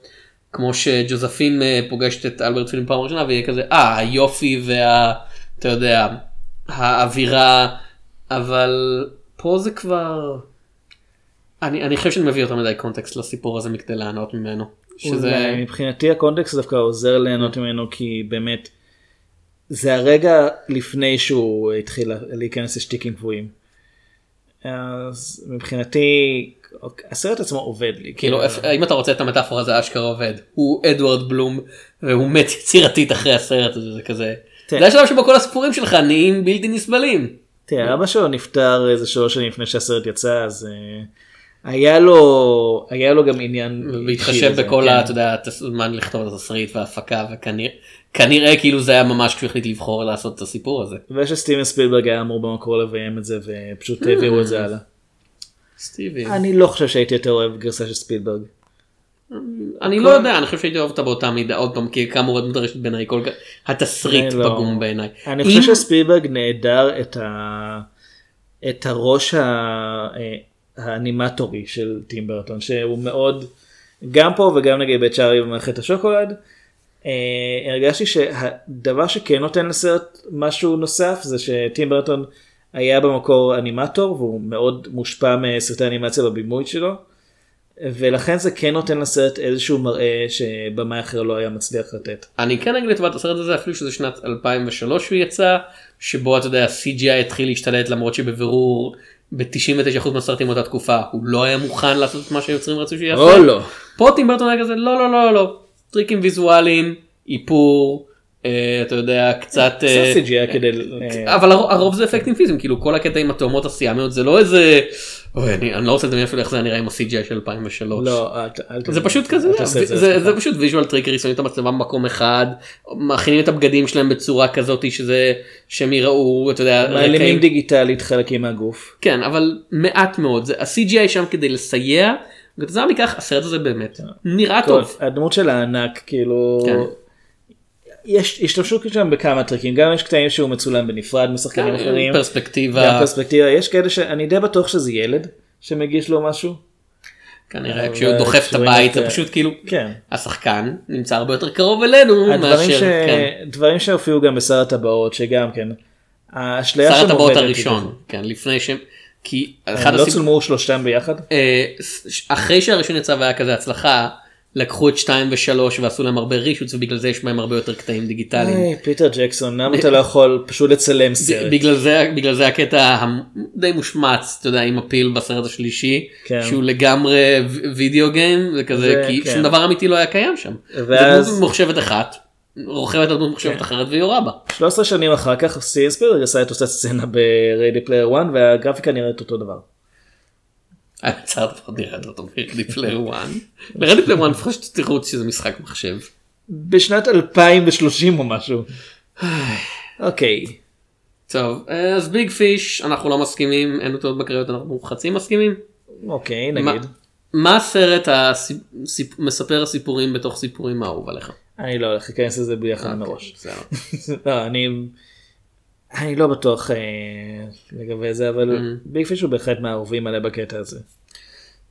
כמו שג'וזפין אה, פוגשת את אלברט פילם פעם ראשונה ויהיה כזה, אה, היופי וה... אתה יודע, האווירה, אבל פה זה כבר... אני, אני חושב שאני מביא יותר מדי קונטקסט לסיפור הזה מכדי לענות ממנו. שזה... מבחינתי הקונטקסט דווקא עוזר ליהנות ממנו כי באמת זה הרגע לפני שהוא התחיל להיכנס לשטיקים קבועים. אז מבחינתי הסרט עצמו עובד לי. כאילו, איפ- אם אתה רוצה את המטאפורה זה אשכרה עובד. הוא אדוארד בלום והוא מת יצירתית אחרי הסרט הזה, זה כזה. זה השלב שבו כל הסיפורים שלך נהיים בלתי נסבלים. תראה, אבא שלו נפטר איזה שלוש שנים לפני שהסרט יצא אז אה, היה לו היה לו גם עניין. בהתחשב לזה, בכל כן. ה... אתה יודע, הזמן לכתוב את התסריט וההפקה וכנראה כנראה כאילו זה היה ממש כשהוא החליט לבחור לעשות את הסיפור הזה. ושסטיבן ספילברג היה אמור במקור לביים את זה ופשוט העבירו את זה הלאה. סטיבי. אני לא חושב שהייתי יותר אוהב גרסה של ספילברג. אני לא יודע, אני חושב שהייתי אוהב אותה באותה מידה, עוד פעם, כי כאמור הדמות הרשת בעיניי, כל כך- התסריט לא- פגום בעיניי. אני חושב שספילברג נעדר את, ה... את הראש. אה, האנימטורי של טים ברטון שהוא מאוד גם פה וגם נגיד בצ'ארי במערכת השוקולד. אה, הרגשתי שהדבר שכן נותן לסרט משהו נוסף זה שטים ברטון היה במקור אנימטור והוא מאוד מושפע מסרטי אנימציה בבימוי שלו. ולכן זה כן נותן לסרט איזשהו מראה שבמאי אחר לא היה מצליח לתת. אני כן אגיד לטובת הסרט הזה אפילו שזה שנת 2003 הוא יצא שבו אתה יודע ה-CGI התחיל להשתלט למרות שבבירור ב-99% מהסרטים באותה תקופה הוא לא היה מוכן לעשות את מה שהיוצרים רצו שיעשה. או לא. פה טים ברטון היה כזה לא לא לא לא טריקים ויזואליים איפור אתה יודע קצת אה, כדי... אה, אבל הר- הרוב זה אפקטים פיזיים כאילו כל הקטע עם התאומות הסיאמיות זה לא איזה אני, לא רוצה לדמיין אפילו איך זה נראה עם ה-CGI של 2003. לא, זה פשוט כזה, זה, פשוט visual trickery, שמים את המצלמה במקום אחד, מכינים את הבגדים שלהם בצורה כזאת שזה, שהם יראו, אתה יודע, מעלימים. דיגיטלית חלקים מהגוף. כן, אבל מעט מאוד, זה- ה-CGI שם כדי לסייע, וכתוצאה מכך הסרט הזה באמת נראה כל- טוב. הדמות של הענק כאילו כן. יש השתמשו שם בכמה טריקים גם יש קטעים שהוא מצולם בנפרד משחקנים כן, אחרים פרספקטיבה. גם פרספקטיבה יש כאלה שאני די בטוח שזה ילד שמגיש לו משהו. כנראה כשהוא דוחף את הבית זה פשוט כאילו, כן. השחקן נמצא הרבה יותר קרוב אלינו מאשר, ש... כן. דברים שהופיעו גם בשר הטבעות שגם כן. האשליה שר הטבעות הראשון, כן, לפני שהם, כי אחד הם לא צולמו שלושתם ביחד? אה, אחרי שהראשון יצא והיה כזה הצלחה, לקחו את 2 ו3 ועשו להם הרבה רישוץ ובגלל זה יש בהם הרבה יותר קטעים דיגיטליים. היי, פיטר ג'קסון למה אתה לא יכול פשוט לצלם סרט? בגלל זה בגלל זה הקטע הדי מושמץ אתה יודע עם הפיל בסרט השלישי כן. שהוא לגמרי video game זה כזה זה- כי כן. שום דבר אמיתי לא היה קיים שם. ואז- זה דמות ממוחשבת אחת רוכבת על דמות ממוחשבת כן. אחרת ויורה בה. 13 שנים אחר כך סטיבן ספילברג עשה את אותה סצנה ב Ready Player 1 והגרפיקה נראית אותו דבר. הצעת לפחות נראית אותו מ Ready Player 1. ל Ready Player 1 לפחות שתראו שזה משחק מחשב. בשנת 2030 או משהו. אוקיי. טוב אז ביג פיש אנחנו לא מסכימים אין אותו בקריות אנחנו חצי מסכימים. אוקיי נגיד. מה הסרט מספר הסיפורים בתוך סיפורים האהוב עליך? אני לא הולך להיכנס לזה ביחד אוקיי, מראש. לא, אני אני לא בטוח אה, לגבי זה אבל. ביג פיש הוא בהחלט מהאהובים עליה בקטע הזה.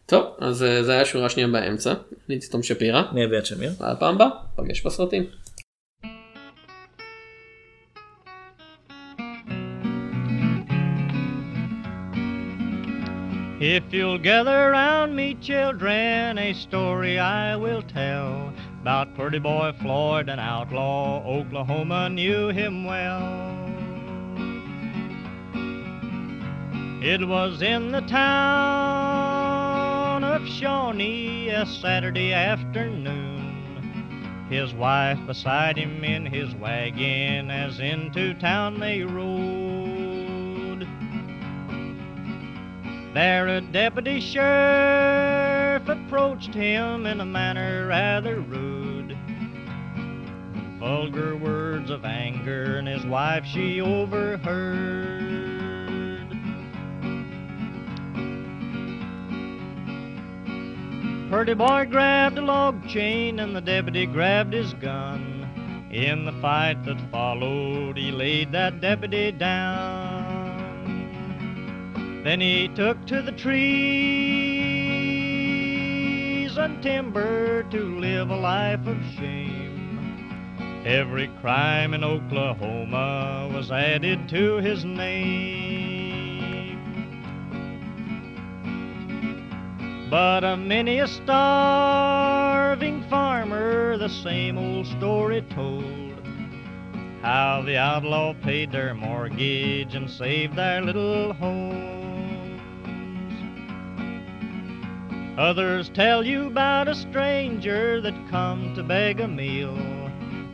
טוב אז אה, זה היה השורה השנייה באמצע. אני תום שפירא. אני אביעד שמיר. עד פעם הבאה. פגש בסרטים. If you'll gather round me, children, a story I will tell about pretty boy Floyd, an outlaw. Oklahoma knew him well. It was in the town of Shawnee a Saturday afternoon. His wife beside him in his wagon as into town they rode. There a deputy sheriff approached him in a manner rather rude. Vulgar words of anger, and his wife she overheard. Purdy boy grabbed a log chain, and the deputy grabbed his gun. In the fight that followed, he laid that deputy down. Then he took to the trees and timber to live a life of shame. Every crime in Oklahoma was added to his name. But a many a starving farmer the same old story told. How the outlaw paid their mortgage and saved their little homes. Others tell you about a stranger that come to beg a meal.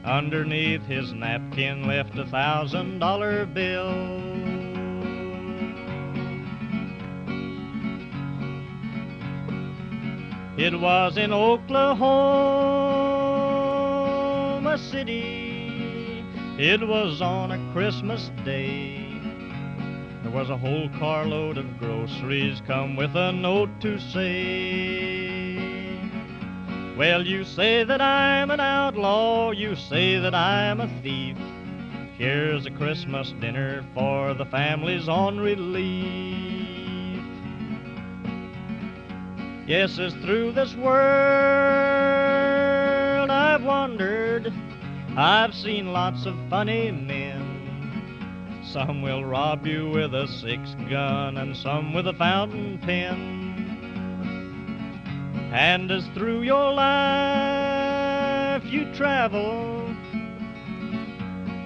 Underneath his napkin left a thousand dollar bill. It was in Oklahoma City. It was on a Christmas day. There was a whole carload of groceries come with a note to say, Well, you say that I'm an outlaw, you say that I'm a thief. Here's a Christmas dinner for the families on relief. Yes, as through this world I've wandered, I've seen lots of funny men. Some will rob you with a six gun, and some with a fountain pen. And as through your life you travel,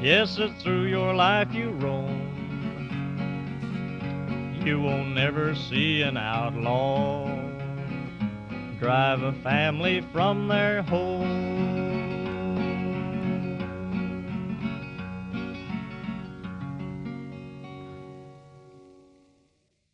yes, as through your life you roam, you will never see an outlaw drive a family from their home.